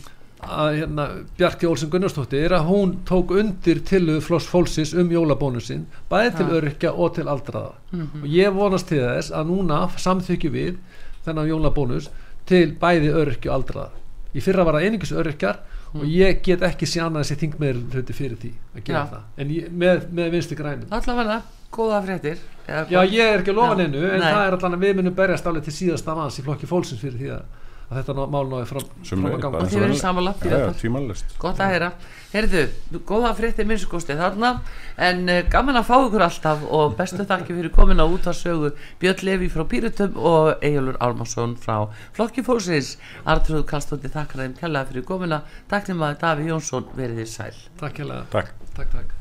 að hérna, Bjarki Olsson Gunnarsdóttir að hún tók undir til floss fólksins um jólabónusin bæði til örykja og til aldraða mm -hmm. og ég vonast til þess að núna samþykju við þennan jólabónus til bæði örykja og aldraða í fyrra var það einingis örykjar mm. og ég get ekki sé annað þessi þing með hluti fyrir því að gera Já. það en ég, með, með vinstu grænum Allavega, góða fréttir Já, ég er ekki að lofa hennu en Nei. það er allavega við munum berjast alveg til síðasta manns í flokki fólksins fyrir því að að þetta mál náði fram, fram að ganga. og þið verður samanlagt gott að heyra. Heyrðu, góða fréttir minnskosti þarna. En uh, gaman að fá ykkur alltaf og bestu þakki fyrir komin á út að sögu Björn Levi frá Pírutum og Egilur Almarsson frá Flokki Fórsins Artrúð Kallstótti þakkar þeim kjallaði fyrir komina takk til maður Daví Jónsson verið þér sæl. Takk kjallaði Takk, takk, takk.